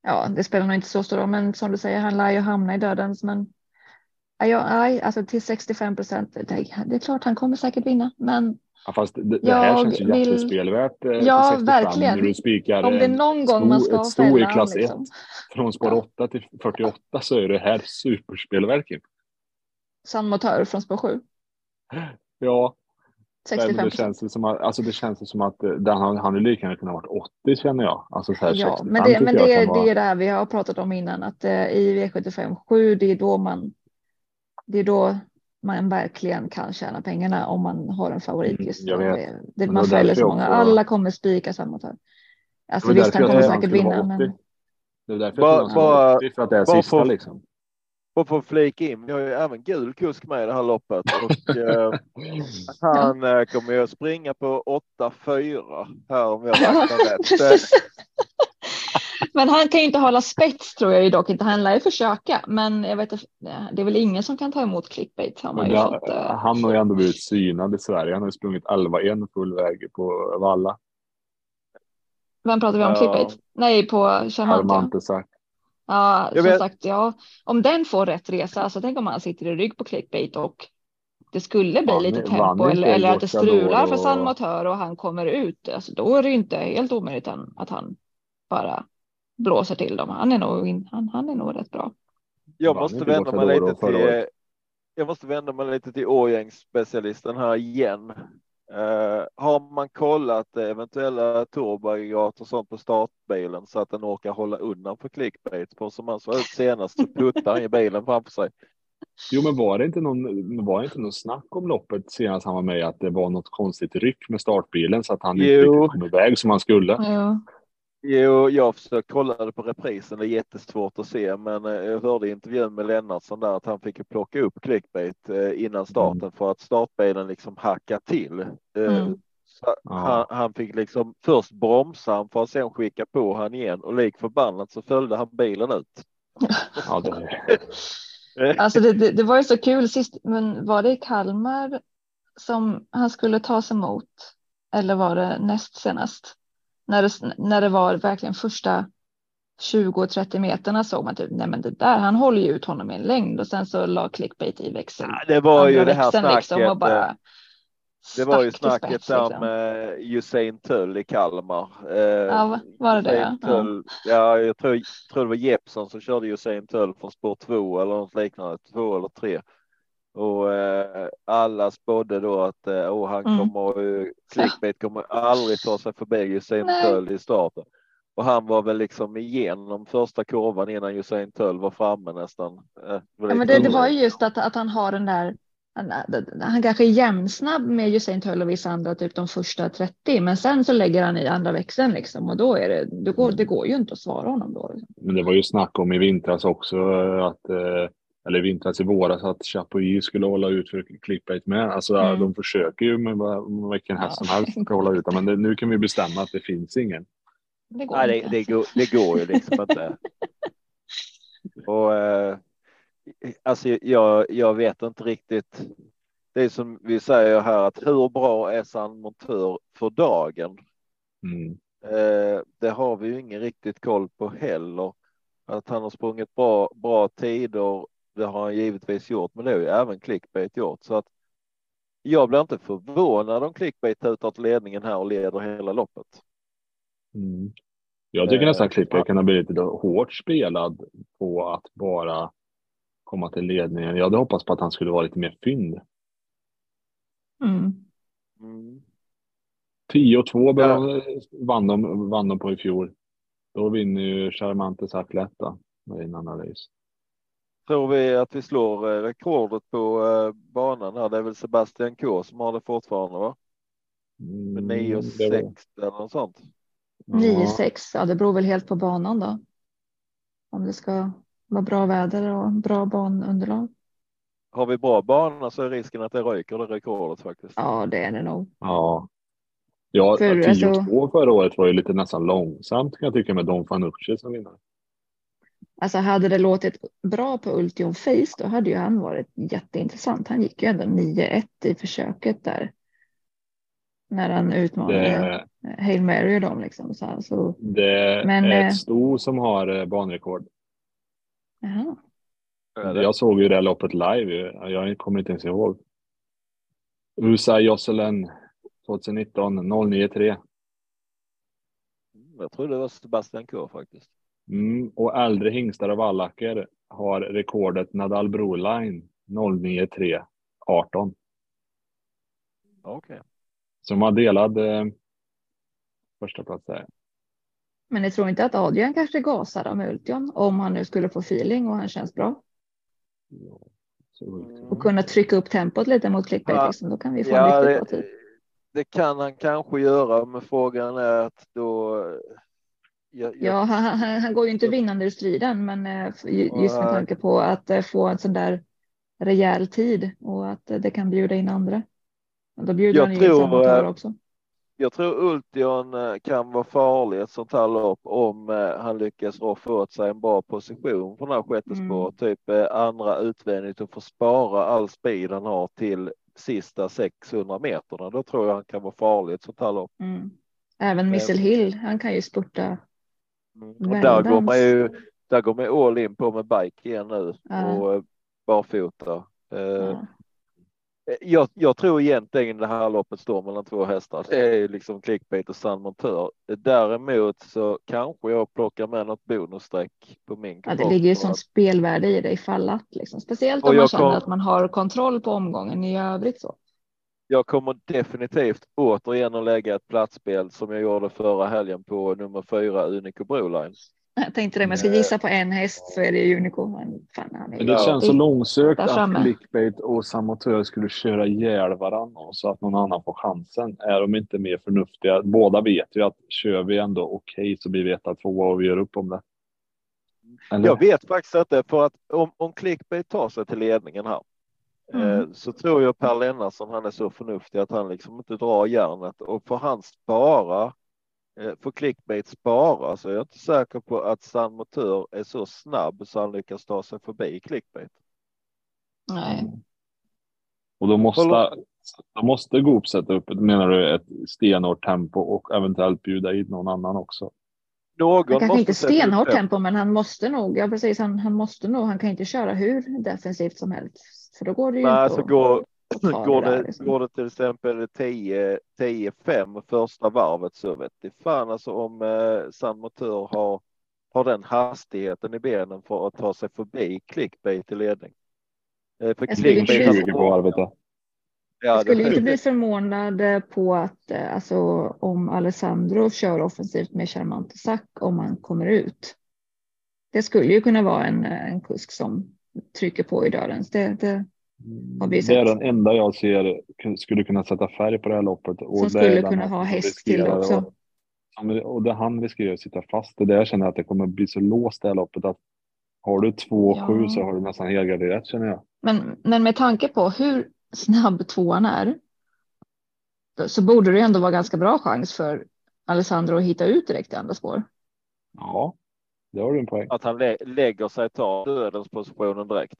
Ja, det spelar nog inte så stor roll, men som du säger, han lär ju hamna i dödens. Men nej, alltså till 65 procent. Det, det är klart, han kommer säkert vinna, men Ja, fast det, det här känns ju vill- jättespelvärt. eh, Ja, till 65 verkligen. När du spikar om det är en någon gång stor- man ska ett sto i klass liksom. 1 från spår Ja. 8 till 48 så är det här superspelverket. Sann motör från spår 7. Ja, Nej, 65 men det känns som att, alltså det känns som att eh, den, han, han är lika gärna kunnat varit 80 känner jag. Alltså så här Ja, 65 men det, men det, det vara- är det här vi har pratat om innan, att eh, i V75 7, det är då man, det är då man verkligen kan tjäna pengarna om man har en favorit Mm, just vet. Det, det, det man därför så många, också- alla kommer spika samma motör. Alltså Det visst, han kommer säkert vinna, men 80. Det är därför Bara- jag tror han bara- ska 80 för att det är sista liksom. Och för att flika in, vi har ju även gul kusk med i det här loppet och eh, han eh, kommer ju att springa på 8-4 här om jag Ja, räknar rätt. Eh, men han kan ju inte hålla spets tror jag ju dock inte. Han lär ju försöka, men jag vet inte, det är väl ingen som kan ta emot clickbait. Har man Men ju fått, eh, han har ju ändå blivit synad i Sverige. Han har ju sprungit 11-1 full väg på Valla. vem pratar vi om? Ja. Clickbait? Nej, på Charmant. Ja. Ja, Jag som vet- sagt, ja, om den får rätt resa, alltså tänk om han sitter i rygg på clickbait och det skulle bli Vann- lite tempo eller, eller att det strular för och- San Motör och han kommer ut. Alltså, då är det inte helt omöjligt att han bara blåser till dem. Han är nog, in, han, han är nog rätt bra. Jag måste vända mig lite till. Jag måste vända mig lite till årgängsspecialisten här igen. Eh, har man kollat eventuella turboaggregat och sånt på startbilen så att den orkar hålla undan för clickbait på som han såg ut senast så puttar han i bilen framför sig. Jo, men var det inte någon, var det inte någon snack om loppet senast han var med att det var något konstigt ryck med startbilen så att han inte Jo. riktigt kom iväg som han skulle? Ja. Jo, jag har försökt kolla det på reprisen. Det är jättesvårt att se, men eh, jag hörde i intervjun med Lennartsson där att han fick plocka upp clickbait eh, innan starten för att startbilen liksom hacka till. Eh, Mm. Så Ja. han, han fick liksom först bromsa han för att sen skicka på han igen och lik förbannat så följde han bilen ut. Ja, det, Alltså det, det, det var ju så kul sist, men var det i Kalmar som han skulle tas emot? Eller var det näst senast? När det, när det var verkligen första 20-30 meterna såg man typ, nej men det där, han håller ju ut honom i en längd och sen så la clickbait i växeln. Ja, det var ju det här växeln snacket. liksom och bara eh, det var ju snacket spets, där liksom. Usain Tull i Kalmar. Eh, Ja, va- var det det? Usain Ja. Tull, ja, jag tror, tror det var Jeppson som körde Usain Tull från spår två eller något liknande, två eller tre. Och eh, alla spådde då att eh, oh, han Mm. kommer, uh, clickbait kommer aldrig ta sig förbi Usain. Tull i starten. Och han var väl liksom igenom första kurvan innan Usain Tull var framme nästan. Eh, var Ja, men det, det var ju just att, att han har den där, han, han kanske är jämnsnabb med Usain Tull och vissa andra, typ de första 30, men sen så lägger han i andra växeln liksom och då är det, det går, det går ju inte att svara honom då. Liksom. men det var ju snack om i vintras också eh, att eh, eller vintras i våras att Chapuis skulle hålla ut för clickbait med. Alltså Mm. de försöker ju med vilken häst som helst att hålla ut men det, nu kan vi bestämma att det finns ingen. Det går Nej, det, det, går, det går ju liksom inte. Och eh, alltså jag, jag vet inte riktigt. Det är som vi säger här att hur bra är San Montör för dagen? Mm. Eh, det har vi ju ingen riktigt koll på heller. Att han har sprungit bra, bra tider, det har han givetvis gjort, men det har ju även clickbait gjort. Så att jag blir inte förvånad om clickbait tar till ledningen här och leder hela loppet. Mm. Jag tycker Eh, nästan ja. kan ha blivit lite hårt spelad på att bara komma till ledningen. Jag hade hoppats på att han skulle vara lite mer fynd. Mm. Mm. 10 och 2 Ja. vann, de, vann de på i fjol. Då vinner ju Charmante Sacletta med en analys. Tror vi att vi slår eh, rekordet på eh, banan här. Det är väl Sebastian K som har det fortfarande va? Med 9 och Mm, det var- 6 eller något sånt. 9-6, ja det beror väl helt på banan då. Om det ska vara bra väder och bra banunderlag. Har vi bra bana så är risken att det ryker det rekordet faktiskt. Ja, det är det nog. Ja. Ja, För, 10 och alltså- 2 förra året var ju lite nästan långsamt kan jag tycka med Don Fanucci som vinnare. Alltså hade det låtit bra på Ultion Face då hade ju han varit jätteintressant. Han gick ju ändå 9-1 i försöket där. När han utmanade Det, Hail Mary och dem liksom. Så, alltså, det Men, är eh, ett sto som har eh, banrekord. det? Jag såg ju det här loppet live. Jag kommer inte ens ihåg. USA Jocelyn 2019 093. Jag tror det var Sebastian K faktiskt. Mm, och äldre hingstar och vallacker har rekordet Nadal Broline 093 18. Okej. Som har delad eh, första plats där. Men jag tror inte att Adrian kanske gasar med Ultion om han nu skulle få feeling och han känns bra. Ja, så Och kunna trycka upp tempot lite mot clickbait. Ja. Liksom. Då kan vi få en Ja, riktigt det, bra tid. det kan han kanske göra, men frågan är att då. Jag, jag, Ja, han, han, går ju inte vinnande ur striden, men eh, ju- just med tanke på att eh, få en sån där rejäl tid och att eh, det kan bjuda in andra. Då bjuder Jag han ju in tror, eh, också. jag tror Ultion kan vara farlig ett sånt här lopp om han lyckas roffa åt sig en bra position på den här sjätte Mm. spår, typ eh, andra utvändigt och få spara all speed han har till sista 600 meterna. Då tror jag han kan vara farlig ett sånt här lopp. Mm. Även Missile Hill, han kan ju spurta. Mm. Och där går man ju där går man all in på med bike igen nu Ja. och eh, barfota. Eh, Ja. Jag, jag tror egentligen det här loppet står mellan två hästar. Det är liksom clickbait och San Montör. Däremot så kanske jag plockar med något bonusstreck på min Ja, det ligger ju sånt spelvärde i det ifall att. Liksom. Speciellt om man känner kom- att man har kontroll på omgången i övrigt. Så. Jag kommer definitivt återigen att lägga ett platsspel som jag gjorde förra helgen på nummer fyra Unico Broline. Jag tänkte det, om jag ska Nej. gissa på en häst så är det ju Unico. Men fan, han är Men det Ja. känns så långsökt att clickbait och samotör skulle köra ihjäl varandra så att någon annan får chansen. Är de inte mer förnuftiga? Båda vet ju att kör vi ändå okej så blir vi etta, tvåa och vi gör upp om det. Eller? Jag vet faktiskt inte för att om, om clickbait tar sig till ledningen här Mm. eh, så tror jag Per Lennartsson han är så förnuftig att han liksom inte drar järnet och får han spara eh, får clickbait spara så är jag inte säker på att San Motör är så snabb så han lyckas ta sig förbi clickbait. Nej. Mm. Och då måste, då måste Goop sätta upp, menar du, ett stenhårt tempo och eventuellt bjuda in någon annan också. Någon Han kanske inte stenhårt tempo, men han måste nog. Ja, precis. Han, han måste nog. Han kan inte köra hur defensivt som helst, för då går det ju Nej, inte. alltså att går, ta går, där, det, liksom. går det till exempel 10-5 första varvet så vet det fan alltså om eh, San Motör har, har den hastigheten i benen för att ta sig förbi clickbait i ledning. Eh, för Jag skulle inte clickbait 20 på varvet då. Ja, Jag skulle det- inte bli förvånad på att eh, alltså, om Alessandro kör offensivt med Charmante Sack om han kommer ut. Det skulle ju kunna vara en, eh, en kusk som trycker på i dörren. Det, det, Har vi Det är sett. den enda jag ser skulle kunna sätta färg på det här loppet. Och som skulle kunna ha häst till också. som- Och det han riskerar att sitta fast. Det är där jag känner att det kommer bli så låst det här loppet att har du 2-7 Ja. så har du nästan helgarderat känner jag. Men, men med tanke på hur snabb tvåan är så borde det ändå vara ganska bra chans för Alessandro att hitta ut direkt i andra spår. Ja, det har du en poäng. Att han lä lägger sig tar dödens positionen direkt.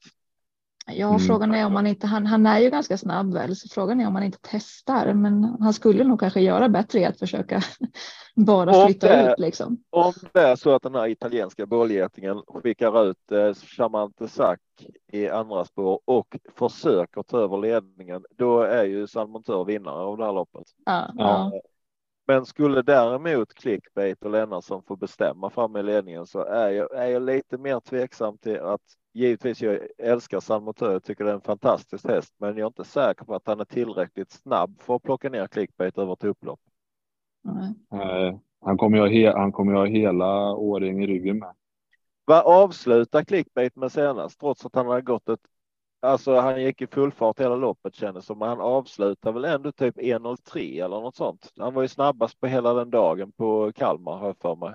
Ja, Mm. frågan är om man inte, han, han är ju ganska snabb väl, så frågan är om man inte testar, men han skulle nog kanske göra bättre i att försöka bara flytta det- ut liksom. Om det är så att den här italienska bollgetingen skickar ut eh, Charmante Sack i andra spår och försöker ta över ledningen, då är ju San Montör vinnare av det här loppet. Ja, Ja. Men skulle däremot clickbait och Lennartsson få bestämma fram i ledningen så är jag, är jag lite mer tveksam till att givetvis jag älskar San Montör, jag tycker det är en fantastisk häst, men jag är inte säker på att han är tillräckligt snabb för att plocka ner clickbait över ett upplopp. nej. Eh, Han kommer ju ha, han kommer ha hela åring i ryggen med. Vad avslutar clickbait med senast, trots att han har gått ett Alltså han gick i full fart hela loppet kändes som, men han avslutar väl ändå typ 1.03 eller något sånt. Han var ju snabbast på hela den dagen på Kalmar har jag för mig.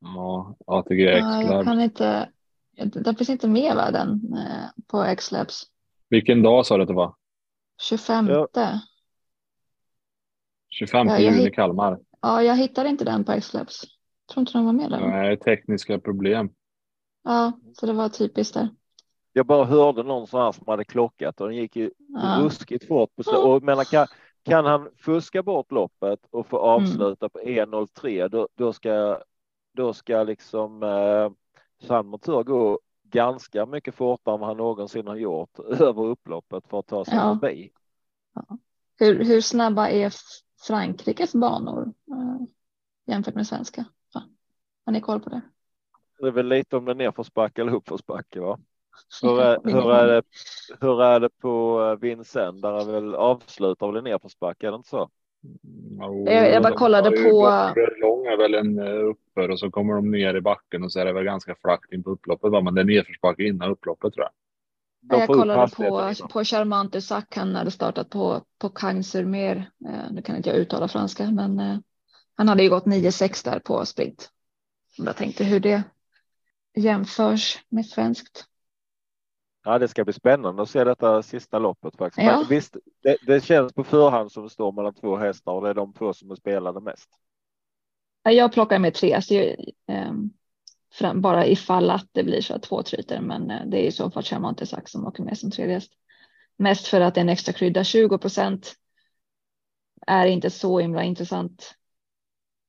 Ja, ATG Ja, jag X-Lab. kan inte, det finns inte med va, den eh, på X-Labs. Vilken dag sa du att det var? 25. Ja. Ja. 25 Ja, jag juni hitt- Kalmar. jag hittar inte den på X-Labs. Tror inte den var med där. Nej, tekniska problem. Ja, så det var typiskt där. Jag bara hörde någon sån här som hade klockat och den gick ju Ja. ruskigt fort. På sl- och menar, kan, kan han fuska bort loppet och få Mm. avsluta på 1.03 då, då ska då ska liksom eh, San Motor gå ganska mycket fortare än vad han någonsin har gjort över upploppet för att ta sig Ja. förbi. Hur, hur snabba är Frankrikes banor eh, jämfört med svenska? Har ni koll på det? Det är väl lite om det är nerförsbacke eller uppförsbacke va? Hur är, hur är, det, hur är det på eh, Vincennes? Där är väl avslutar väl i nerförsbacke, är det inte så? Jag- jag bara de kollade på- bakre lång är väl en eh, uppför och så kommer de ner i backen och så är det väl ganska flackt in på upploppet. Va? Men det är nedförsbacke innan upploppet tror jag. De jag kollade på, innan. på Charmante Sack, han hade startat på, på Kangsurmer. Eh, nu kan inte jag uttala franska, men eh, han hade ju gått 9-6 där på sprint. Jag tänkte hur det jämförs med svenskt. Ja, det ska bli spännande att se detta sista loppet faktiskt. Ja. Men visst, det, det känns på förhand som det står mellan två hästar och det är de två som är spelade mest. Ja, Jag plockar med tre, så jag, fram, bara ifall att det blir så att två tryter, men eh, det är i så fall Charmante Sack som åker med som tredje häst. Mest för att det är en extra krydda, 20 procent är inte så himla intressant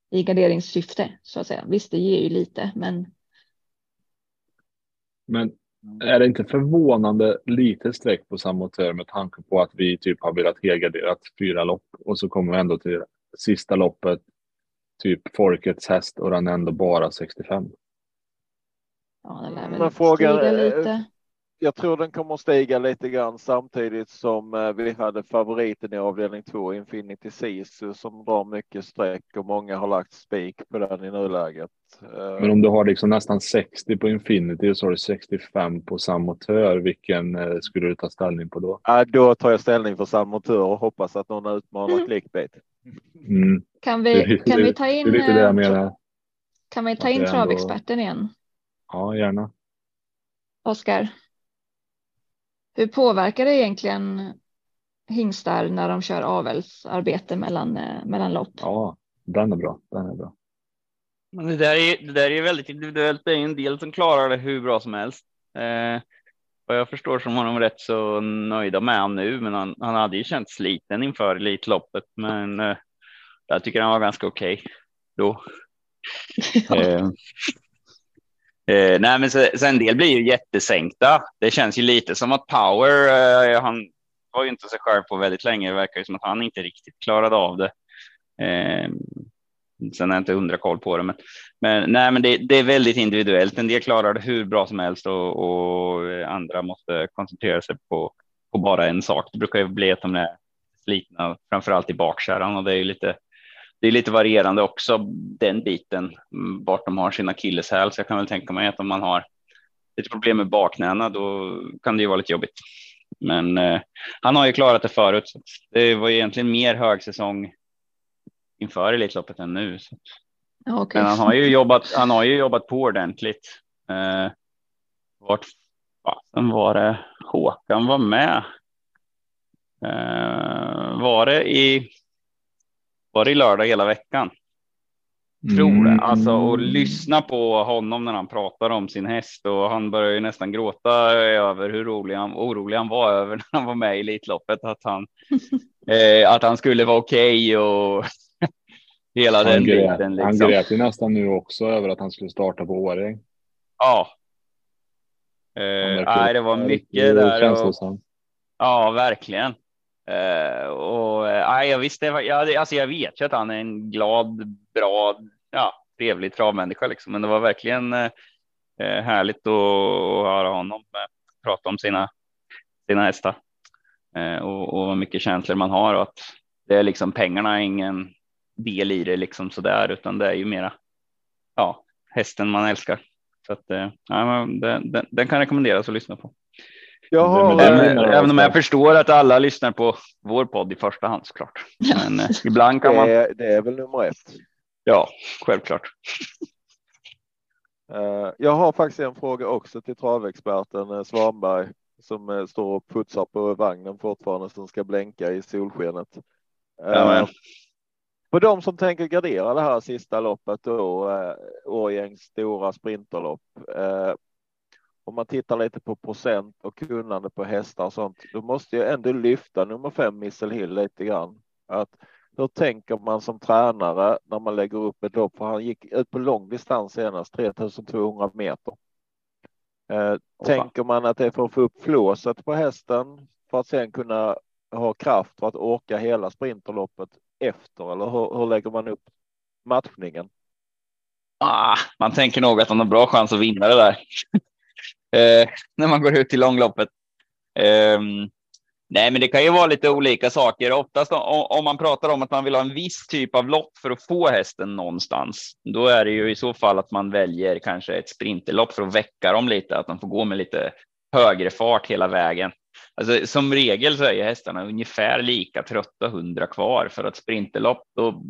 i garderingssyfte så att säga. Visst, det ger ju lite, men Men är det inte förvånande lite streck på Samotör med tanke på att vi typ har velat helgarderat fyra lopp och så kommer vi ändå till sista loppet typ folkets häst och den är ändå bara 65. ja, det lär väl frågan stiga lite. Jag tror den kommer att stiga lite grann samtidigt som eh, vi hade favoriten i avdelning två, Infinity Sisu, som drar mycket streck och många har lagt spik på den i nuläget. Eh, Men om du har liksom nästan 60 på Infinity och så har du 65 på Samotör, vilken eh, skulle du ta ställning på då? ja, då tar jag ställning för samma tur och hoppas att någon utmanar Mm. clickbait. Mm, Kan vi, kan vi ta in, kan vi ta in travexperten igen? Ja, gärna. Oskar. Hur påverkar det egentligen hingstar när de kör avelsarbete mellan, eh, mellan lopp? Ja, den är bra. Den är bra. Men det där är, det där är väldigt individuellt. Det är en del som klarar det hur bra som helst. Eh, vad jag förstår så var de rätt så nöjda med honom nu, men han, han hade ju känt sliten inför Elitloppet. Men eh, jag tycker han var ganska okej då. Eh, eh, nej, men sen, en del blir ju jättesänkta. Det känns ju lite som att Power, eh, han var ju inte sig själv på väldigt länge. Det verkar ju som att han inte riktigt klarade av det. Eh, sen har jag inte hundra koll på det, men, men nej, men det, det är väldigt individuellt. En del klarar det hur bra som helst och, och andra måste koncentrera sig på, på bara en sak. Det brukar ju bli att de är slitna, framför allt i bakkärran och det är ju lite det är lite varierande också den biten vart de har sina akilleshäl. Så jag kan väl tänka mig att om man har ett problem med bakknäna, då kan det ju vara lite jobbigt. Men eh, han har ju klarat det förut. Så det var ju egentligen mer högsäsong inför Elitloppet än nu. Så. Okej. Men han har ju jobbat. Han har ju jobbat på ordentligt. Eh, vart fasen var det Håkan var med? Eh, var det i? Var det lördag hela veckan? Tror Mm. det. Alltså och lyssna på honom när han pratar om sin häst och han börjar ju nästan gråta över hur rolig han, orolig han var över när han var med i Elitloppet att han eh, att han skulle vara okej och hela den Han grät, biten. han Liksom. grät ju nästan nu också över att han skulle starta på Årjäng. Ja. Han Eh, nej, det var mycket där. Och, ja, verkligen. Uh, och eh, jag visste, jag, alltså jag vet ju att han är en glad, bra, ja, trevlig travmänniska liksom, men det var verkligen uh, härligt att, att höra honom prata om sina, sina hästar och, och vad mycket känslor man har och att det är liksom pengarna är ingen del i det liksom så där, utan det är ju mera, ja, hästen man älskar. Så att, ja, men den, den, den kan rekommenderas att lyssna på. Jag har, Men Även, även om jag förstår att alla lyssnar på vår podd i första hand såklart. Men eh, ibland kan man. det, är, det är väl nummer ett. Ja, självklart. Eh, Jag har faktiskt en fråga också till travexperten eh, Svanberg som eh, står och putsar på vagnen fortfarande som ska blänka i solskenet. Eh, Jajamän. För de som tänker gardera det här sista loppet då, Årjängs stora sprinterlopp. Om man tittar lite på procent och kunnande på hästar och sånt, då måste jag ändå lyfta nummer fem Missel Hill lite grann. Att hur tänker man som tränare när man lägger upp ett lopp? För han gick ut på lång distans senast, 3200 meter. Eh, tänker man att det är för att få upp flåset på hästen för att sen kunna ha kraft för att orka hela sprinterloppet efter? Eller hur, hur lägger man upp matchningen? Ah, man tänker nog att han har bra chans att vinna det där eh, när man går ut i långloppet. Eh, nej, men det kan ju vara lite olika saker. Oftast om, om, man pratar om att man vill ha en viss typ av lopp för att få hästen någonstans, då är det ju i så fall att man väljer kanske ett sprinterlopp för att väcka dem lite, att de får gå med lite högre fart hela vägen. Alltså, som regel så är hästarna ungefär lika trötta hundra kvar för att sprinterlopp, då,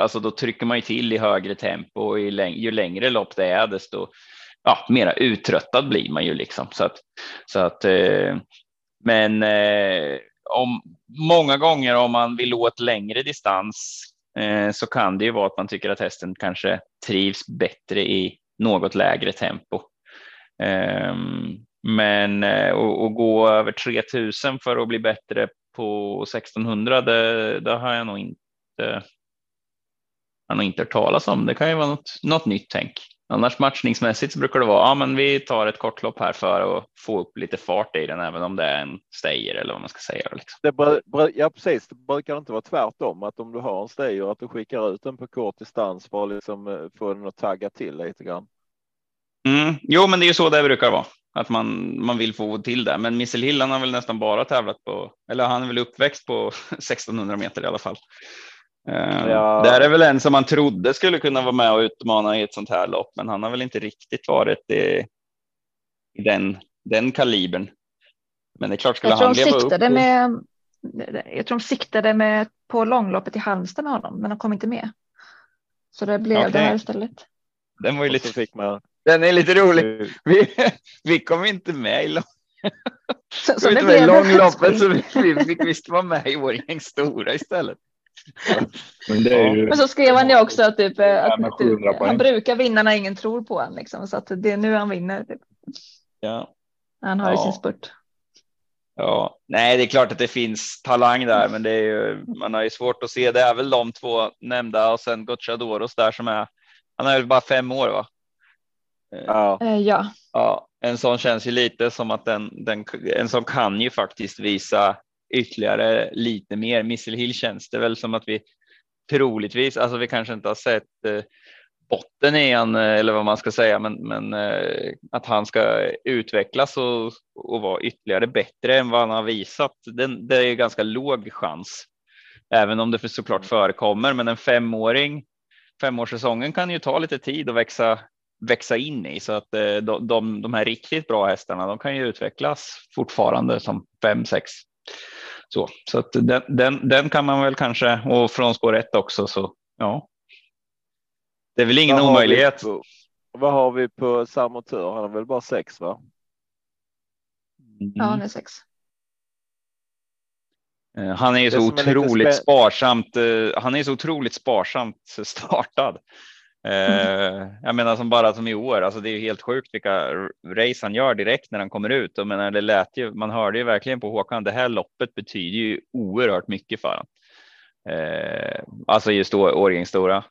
alltså då trycker man ju till i högre tempo och ju längre lopp det är, desto ja, mera uttröttad blir man ju liksom. Så att, så att, eh, men eh, om många gånger om man vill åt längre distans eh, så kan det ju vara att man tycker att hästen kanske trivs bättre i något lägre tempo. Ehm, men eh, att gå över 3000 för att bli bättre på 1600, det, det har jag nog inte han har inte hört talas om. Det kan ju vara något, något nytt tänk. Annars matchningsmässigt så brukar det vara, ja men vi tar ett kortlopp här för att få upp lite fart i den, även om det är en stayer eller vad man ska säga. Liksom. Det, ja precis, det brukar inte vara tvärtom, att om du har en stayer att du skickar ut den på kort distans för att liksom eh, få den att tagga till lite grann. Mm, jo, men det är ju så det brukar vara, att man, man vill få till det. Men Missel Hill, han har väl nästan bara tävlat på, eller han är väl uppväxt på 1600 meter i alla fall. Uh, ja. Där är väl en som man trodde skulle kunna vara med och utmana i ett sånt här lopp, men han har väl inte riktigt varit i, i den, den kalibern. Men det är klart, skulle jag han leva upp. Och... Med, jag tror de siktade med, på långloppet i Halmstad med honom, men de kom inte med. Så det blev okay. det här istället. Den var ju lite, fick man... den är lite rolig. Vi, vi kom inte med i lång... så, så det blev långloppet så vi, vi fick visst vara med i Årjäng Stora istället. Men, ju... Men, så skrev han ju också att, typ, att typ, han brukar vinna när ingen tror på honom. Liksom, så att det är nu han vinner. Typ. Ja. Han har ja. sin spurt. Ja, nej, det är klart att det finns talang där, men det är ju, man har ju svårt att se. Det är väl de två nämnda och sen Gocciadoros där som är. Han är väl bara fem år, va? Ja. Uh, ja. ja, en sån känns ju lite som att den, den en sån kan ju faktiskt visa ytterligare lite mer. Missile Hill känns det väl som att vi troligtvis, alltså vi kanske inte har sett eh, botten i han eller vad man ska säga, men, men eh, att han ska utvecklas och, och vara ytterligare bättre än vad han har visat. Den, det är ganska låg chans, även om det såklart förekommer. Men en femåring, femårssäsongen kan ju ta lite tid att växa växa in i så att eh, de, de, de här riktigt bra hästarna, de kan ju utvecklas fortfarande som fem, sex så, så att den, den, den kan man väl kanske, och från spår ett också, så ja. Det är väl ingen vad omöjlighet. På, vad har vi på Samotör? Han är väl bara sex va? Mm. Ja, han är sex. Eh, han är ju så otroligt sparsamt. Eh, han är så otroligt sparsamt startad. Eh, jag menar som bara som i år, alltså det är ju helt sjukt vilka race han gör direkt när han kommer ut. Och menar, det lät ju, man hörde ju verkligen på Håkan, det här loppet betyder ju oerhört mycket för honom. Eh, alltså just Årjängs stora.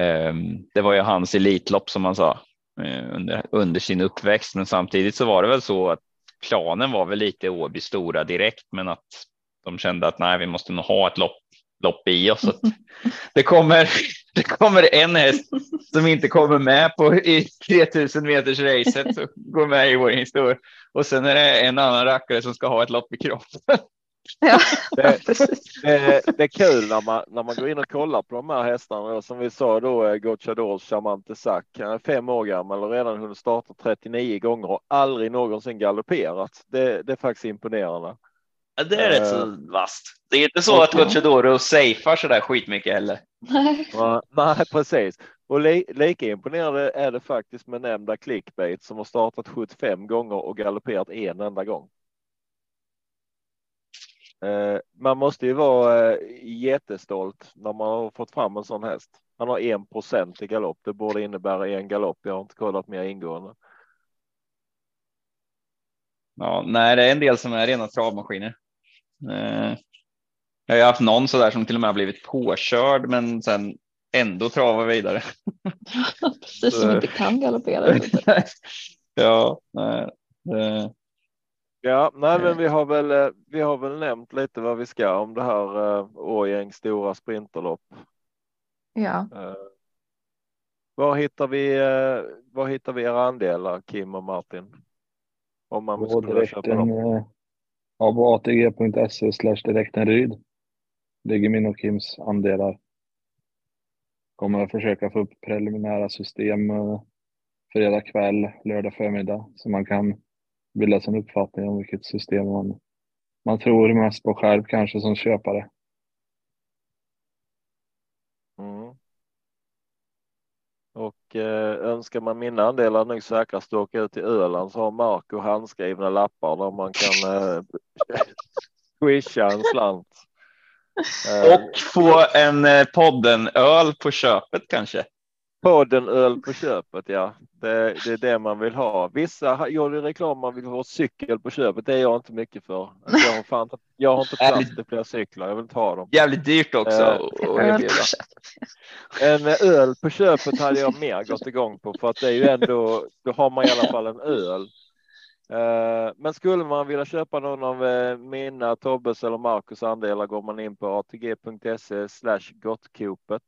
Eh, det var ju hans elitlopp som man sa eh, under, under sin uppväxt, men samtidigt så var det väl så att planen var väl lite Åby stora direkt, men att de kände att nej, vi måste nog ha ett lopp lopp i oss. det, kommer, det kommer en häst som inte kommer med på i 3000 meters racet så går med i vår historia. Och sen är det en annan rackare som ska ha ett lopp i kroppen. Ja, det, det, det, är kul när man, när man går in och kollar på de här hästarna. Som vi sa då, eh, Gocciadors Charmante Sack. Han är fem år gammal och redan hunnit starta 39 gånger och aldrig någonsin galopperat. Det, det är faktiskt imponerande. Ja, det är rätt så eh, vasst. Det är inte så att Gocciadoro safear så där skitmycket heller. Nej, nej precis. Och li lika imponerande är det faktiskt med nämnda clickbait som har startat 75 gånger och galopperat en enda gång. Eh, man måste ju vara eh, jättestolt när man har fått fram en sån häst. Han har en procent i galopp. Det borde innebära en galopp. Jag har inte kollat mer ingående. Ja, nej, det är en del som är rena travmaskiner. Eh, jag har haft någon så där som till och med har blivit påkörd, men sen ändå travar vidare. Precis som inte kan galoppera. ja, nej. Eh. Ja, nej, men vi har väl. eh, Vi har väl nämnt lite vad vi ska om det här eh, Årjängs stora sprinterlopp. Ja, Eh, var hittar vi? Eh, var hittar vi era andelar, Kim och Martin? Om man skulle köpa dem ja, på atg.se slash ligger min och Kims andelar. Kommer att försöka få upp preliminära system eh, fredag kväll, lördag förmiddag så man kan bilda sig en uppfattning om vilket system man, man tror mest på själv kanske som köpare. Mm. Och eh, önskar man mina andelar nu säkrast att åka ut till Öland så har Marco handskrivna lappar där man kan eh, swisha en slant. Eh, och få en eh, podden öl på köpet kanske. Podden öl på köpet, ja. Det, det är det man vill ha. Vissa har- gör reklam man vill ha cykel på köpet. Det är jag inte mycket för. Jag har, fan, jag har inte plats till fler cyklar. Jag vill inte ha dem. Jävligt dyrt också. Eh. En öl på köpet hade jag mer gått igång på för att det är ju ändå, då har man i alla fall en öl. Eh, Men skulle man vilja köpa någon av eh, mina, Tobbes eller Marcus andelar går man in på atg.se slash gottkopet.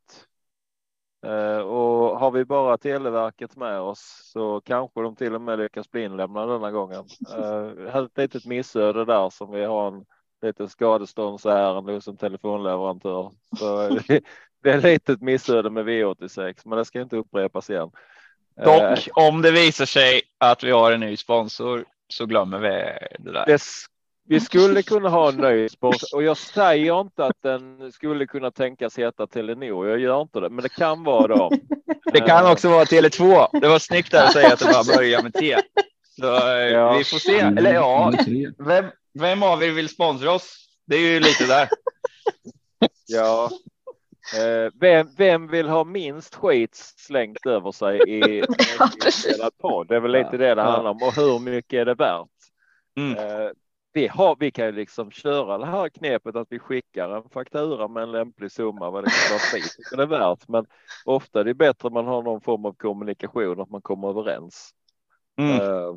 Eh, Och har vi bara Televerket med oss så kanske de till och med lyckas bli inlämnade denna gången. Eh, ett litet missöde där som vi har en liten skadeståndsärende hos en telefonleverantör. Så det är ett litet missöde med V86, men det ska inte upprepas igen. Eh, Dock, om det visar sig att vi har en ny sponsor så glömmer vi det där. det, vi skulle kunna ha en ny sponsor och jag säger inte att den skulle kunna tänkas heta Telenor. Jag gör inte det, men det kan vara dem. Det kan också vara Tele2. Det var snyggt där att säga att det bara börjar med T. Så eh, Ja. vi får se. Eller ja, vem, vem av er vill sponsra oss? Det är ju lite där. Ja. Eh, vem, vem vill ha minst skit slängt över sig i Ja, inspelad podd? Det är väl lite det det handlar om och hur mycket är det värt? Mm. Vi, har, vi kan ju liksom köra det här knepet att vi skickar en faktura med en lämplig summa vad det kan vara det är värt. Men ofta är det bättre om man har någon form av kommunikation att man kommer överens. Mm. Eh,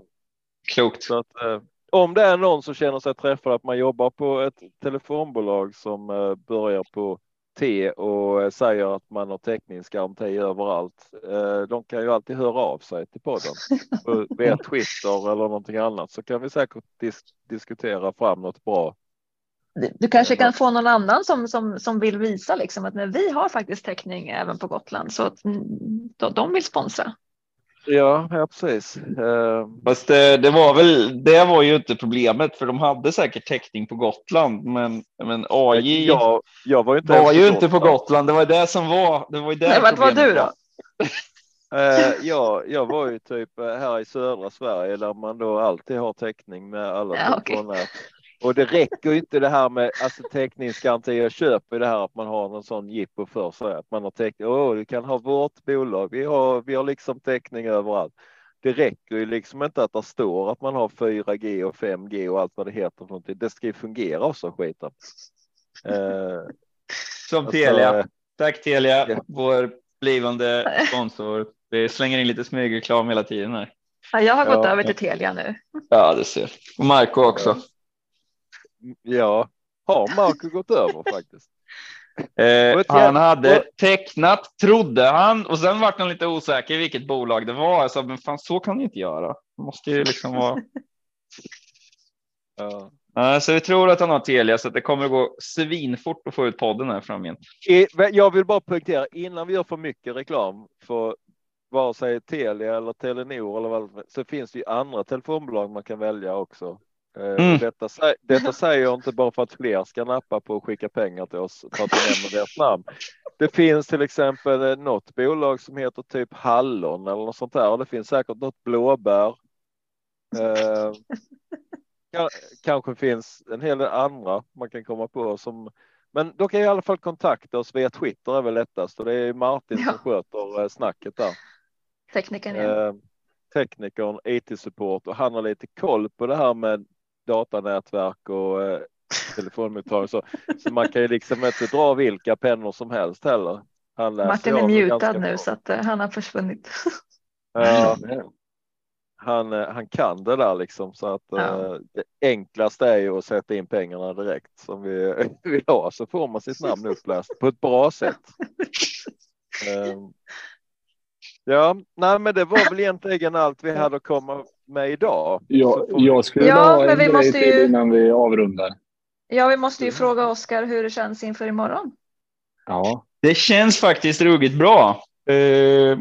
Klokt. så att, eh, om det är någon som känner sig träffad att man jobbar på ett telefonbolag som eh, börjar på T och eh, säger att man har täckningsgaranti överallt. Eh, de kan ju alltid höra av sig till podden via Twitter eller någonting annat så kan vi säkert dis diskutera fram något bra. Du, kanske kan få någon annan som, som, som vill visa liksom att men vi har faktiskt täckning även på Gotland så att mm, de, de vill sponsra. Ja, ja precis. Eh, Fast det, det var väl, det var ju inte problemet för de hade säkert täckning på Gotland. Men, men AJ jag, jag var ju inte, var ju inte på Gotland. Det var det som var. Det var ju där Nej, vart var du då? Eh, ja, jag var ju typ eh, här i södra Sverige där man då alltid har täckning med alla Ja, okej. Och det räcker ju inte det här med alltså täckningsgaranti. Jag köper det här att man har någon sån jippo för sig att man har täckning. Åh, du kan ha vårt bolag. Vi har, vi har liksom täckning överallt. Det räcker ju liksom inte att det står att man har 4G och 5G och allt vad det heter. för. Det ska ju fungera också skiten. Eh, Som alltså, Telia. eh, Tack Telia, Ja. vår blivande sponsor. Vi slänger in lite smygreklam hela tiden här. Ja, jag har gått Ja. över till Telia nu. Ja, det ser. Och Marco också. Ja, har Marco gått över faktiskt? Eh, han hade tecknat, trodde han, och sen vart han lite osäker vilket bolag det var. Jag sa, men fan så kan ni inte göra. Det måste ju liksom vara. Ja. Så vi tror att han har Telia, så att det kommer att gå svinfort att få ut podden här framgent. Jag vill bara poängtera innan vi gör för mycket reklam för vare sig Telia eller Telenor eller vad så finns det ju andra telefonbolag man kan välja också. Eh, Mm. Detta, detta säger jag inte bara för att fler ska nappa på att skicka pengar till oss för att vi nämner deras namn. Det finns till exempel eh, något bolag som heter typ Hallon eller något sånt där och det finns säkert något blåbär. Eh, ka- kanske finns en hel del andra man kan komma på som men då kan jag i alla fall kontakta oss via Twitter är väl lättast och det är Martin Ja. som sköter eh, snacket där. Tekniken igen. Eh, teknikern, IT-support och han har lite koll på det här med datanätverk och eh, telefonmottagare så, så man kan ju liksom inte dra vilka pennor som helst heller. Han Martin är mutad nu bra. så att uh, han har försvunnit. Ja, han, eh, han kan det där liksom så att ja. det enklaste är ju att sätta in pengarna direkt som vi vill ha så får man sitt namn uppläst på ett bra sätt. um, ja, nej, men det var väl egentligen allt vi hade att komma med idag. Ja, jag skulle ja, ha en grej till ju... innan vi avrundar. Ja, vi måste ju mm. fråga Oskar hur det känns inför imorgon. Ja, det känns faktiskt ruggigt bra. Uh,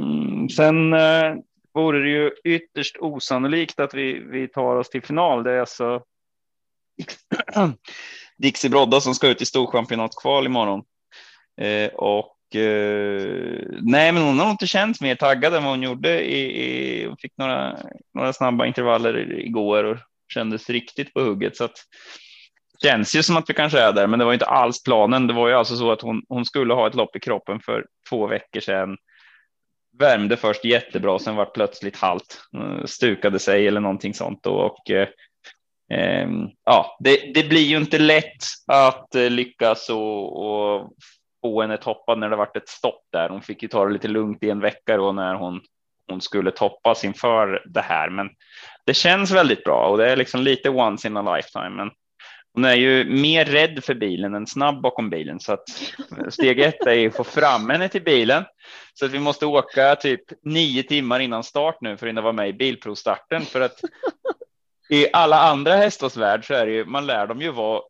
sen uh, vore det ju ytterst osannolikt att vi, vi tar oss till final. Det är alltså Dixie Brodda som ska ut i storchampionatkval imorgon. Uh, och Eh, nej, men hon har inte känts mer taggad än vad hon gjorde. I, i, hon fick några, några snabba intervaller igår och kändes riktigt på hugget. Så att, känns ju som att vi kanske är där, men det var inte alls planen. Det var ju alltså så att hon, hon skulle ha ett lopp i kroppen för två veckor sedan. Värmde först jättebra, sen var plötsligt halt, eh, stukade sig eller någonting sånt och, och eh, ehm, ja, det, det, blir ju inte lätt att eh, lyckas och, och få henne toppad när det varit ett stopp där. Hon fick ju ta det lite lugnt i en vecka då när hon hon skulle toppas inför det här, men det känns väldigt bra och det är liksom lite once in a lifetime. Men hon är ju mer rädd för bilen än snabb bakom bilen så att steg ett är att få fram henne till bilen. Så att vi måste åka typ nio timmar innan start nu för att vara med i bilprovstarten för att i alla andra hästars värld så är det ju, man lär dem ju vara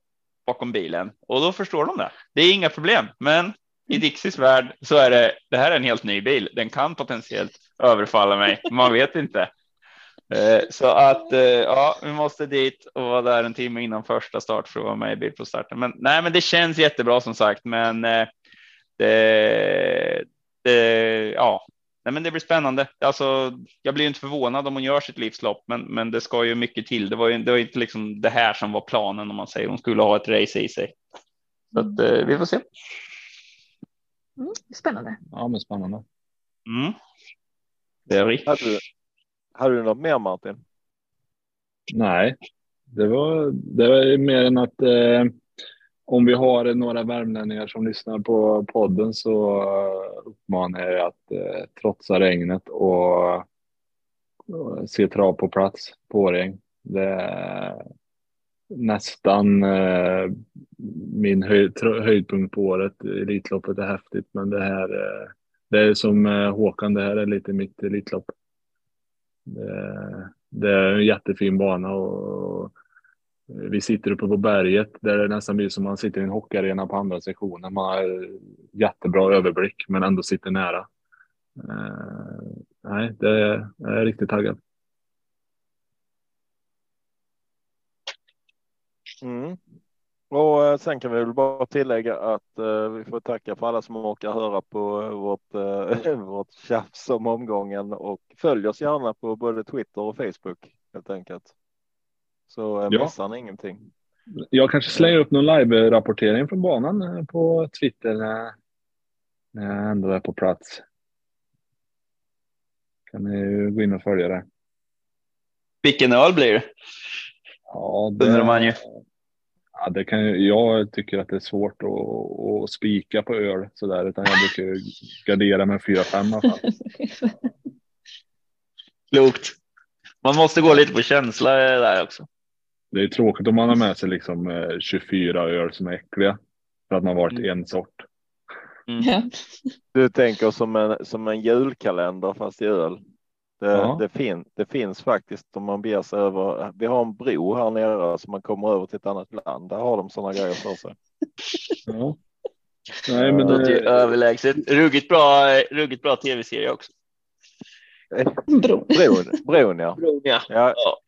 bakom bilen och då förstår de det. Det är inga problem, men i Dixies värld så är det, det här är en helt ny bil. Den kan potentiellt överfalla mig. Man vet inte. Eh, så att eh, ja, vi måste dit och vara där en timme innan första start för att vara med i bilprovstarten. Men nej, men det känns jättebra som sagt, men eh, det, det, ja, nej, men det blir spännande. Alltså, jag blir inte förvånad om hon gör sitt livslopp, men, men det ska ju mycket till. Det var ju det var inte liksom det här som var planen om man säger hon skulle ha ett race i sig. Så att, vi får se. Mm, spännande. Ja, men spännande. Mm. Det är riktigt. Hade du något mer Martin? Nej, det var, det var mer än att eh, om vi har några värmlänningar som lyssnar på podden så uppmanar jag er att eh, trotsa regnet och, och se trav på plats på Årjäng. Det är nästan eh, min höjd, höjdpunkt på året. Elitloppet är häftigt, men det här eh, det är som eh, Håkan, det här är lite mitt Elitlopp. Det, det är en jättefin bana och vi sitter uppe på berget där det nästan blir som man sitter i en hockeyarena på andra sektionen. Man har jättebra överblick men ändå sitter nära. Uh, nej, det är, jag är riktigt taggad. Mm. Och eh, sen kan vi väl bara tillägga att uh, vi får tacka för alla som orkar höra på vårt, uh, vårt tjafs om omgången och följ oss gärna på både Twitter och Facebook helt enkelt. Så uh, missar ni ingenting. Jag kanske slänger upp någon live-rapportering från banan på Twitter när, när jag ändå är på plats. Kan ni gå in och följa det. Vilken öl blir det? Ja, det undrar man ju. Ja, det kan, jag tycker att det är svårt att, att spika på öl sådär, utan jag brukar gardera med 4-5 i alla fall. Klokt. Man måste gå lite på känsla där också. Det är tråkigt om man har med sig liksom 24 eh, öl som är äckliga för att man varit mm. en sort. Mm. Du tänker som en, som en julkalender fast i öl. Det, ja. det, fin, det finns faktiskt om man beger sig över. Vi har en bro här nere så man kommer över till ett annat land. Där har de sådana grejer för sig. Ja. Nej, men det är överlägset. Ruggigt bra, ruggigt bra tv-serie också. Bron. Bron, bron ja. Bron, ja. ja. Ja,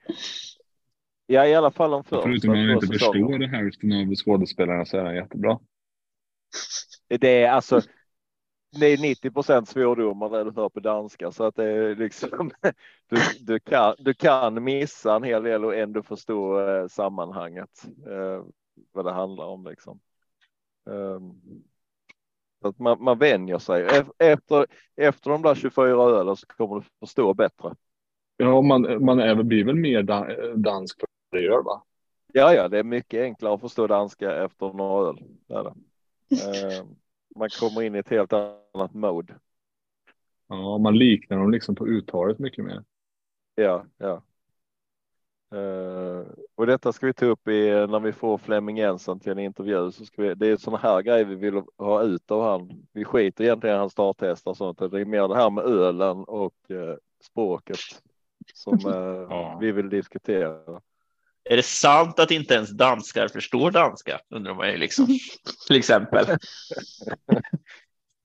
i alla fall om första. Förutom att man inte förstår hälften av skådespelarna så är den jättebra. Det är alltså, det är 90 procent svordomar när du hör på danska så att det är liksom du, du, kan, du kan missa en hel del och ändå förstå eh, sammanhanget eh, vad det handlar om liksom. Um, så att man, man vänjer sig efter efter de där 24 ölen så kommer du förstå bättre. Ja, man, man är, blir väl mer dansk det gör va? Ja, ja, det är mycket enklare att förstå danska efter några öl. Det är det. Eh, man kommer in i ett helt annat mode. Ja, man liknar dem liksom på uttalet mycket mer. Ja, ja. Uh, och detta ska vi ta upp i när vi får Flemming Jensen till en intervju så ska vi. Det är sådana här grejer vi vill ha ut av han. Vi skiter egentligen i hans starttest och sånt. Det är mer det här med ölen och uh, språket som uh, ja. vi vill diskutera. Är det sant att inte ens danskar förstår danska? Undrar man ju liksom. Till exempel.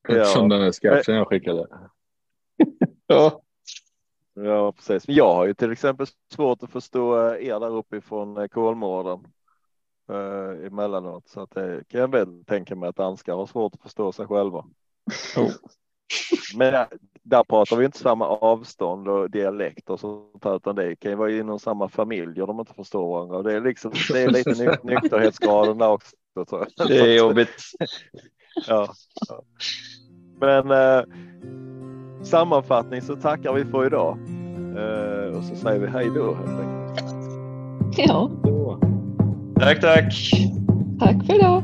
ja. Som den här sketchen jag skickade. ja. Ja, precis. Men jag har ju till exempel svårt att förstå eh, er där uppifrån eh, Kolmården eh, emellanåt, så att det kan jag väl tänka mig att danskar har svårt att förstå sig själva. Oh. Men där, där pratar vi inte samma avstånd och dialekt och sånt här, utan det kan ju vara inom samma familj och de inte förstår varandra. Det är liksom, det är lite ny, nykterhetsgraden där också. Det är jobbigt. ja, ja. Men eh, sammanfattning så tackar vi för idag. Eh, och så säger vi hej då helt enkelt. Ja. Tack, tack. Tack för idag.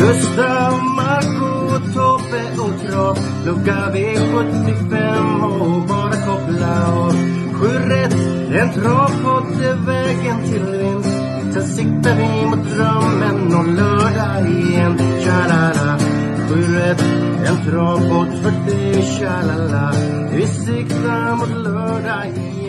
Gustav, Marco, Tobbe och Trav Lucka V75 och bara koppla av Sju rätt, en travpott är vägen till vinst Sen siktar vi mot drömmen och lördag igen. Tja-la-la. Sju rätt, en travpott för dig. Tja-la-la. Vi siktar mot lördag igen.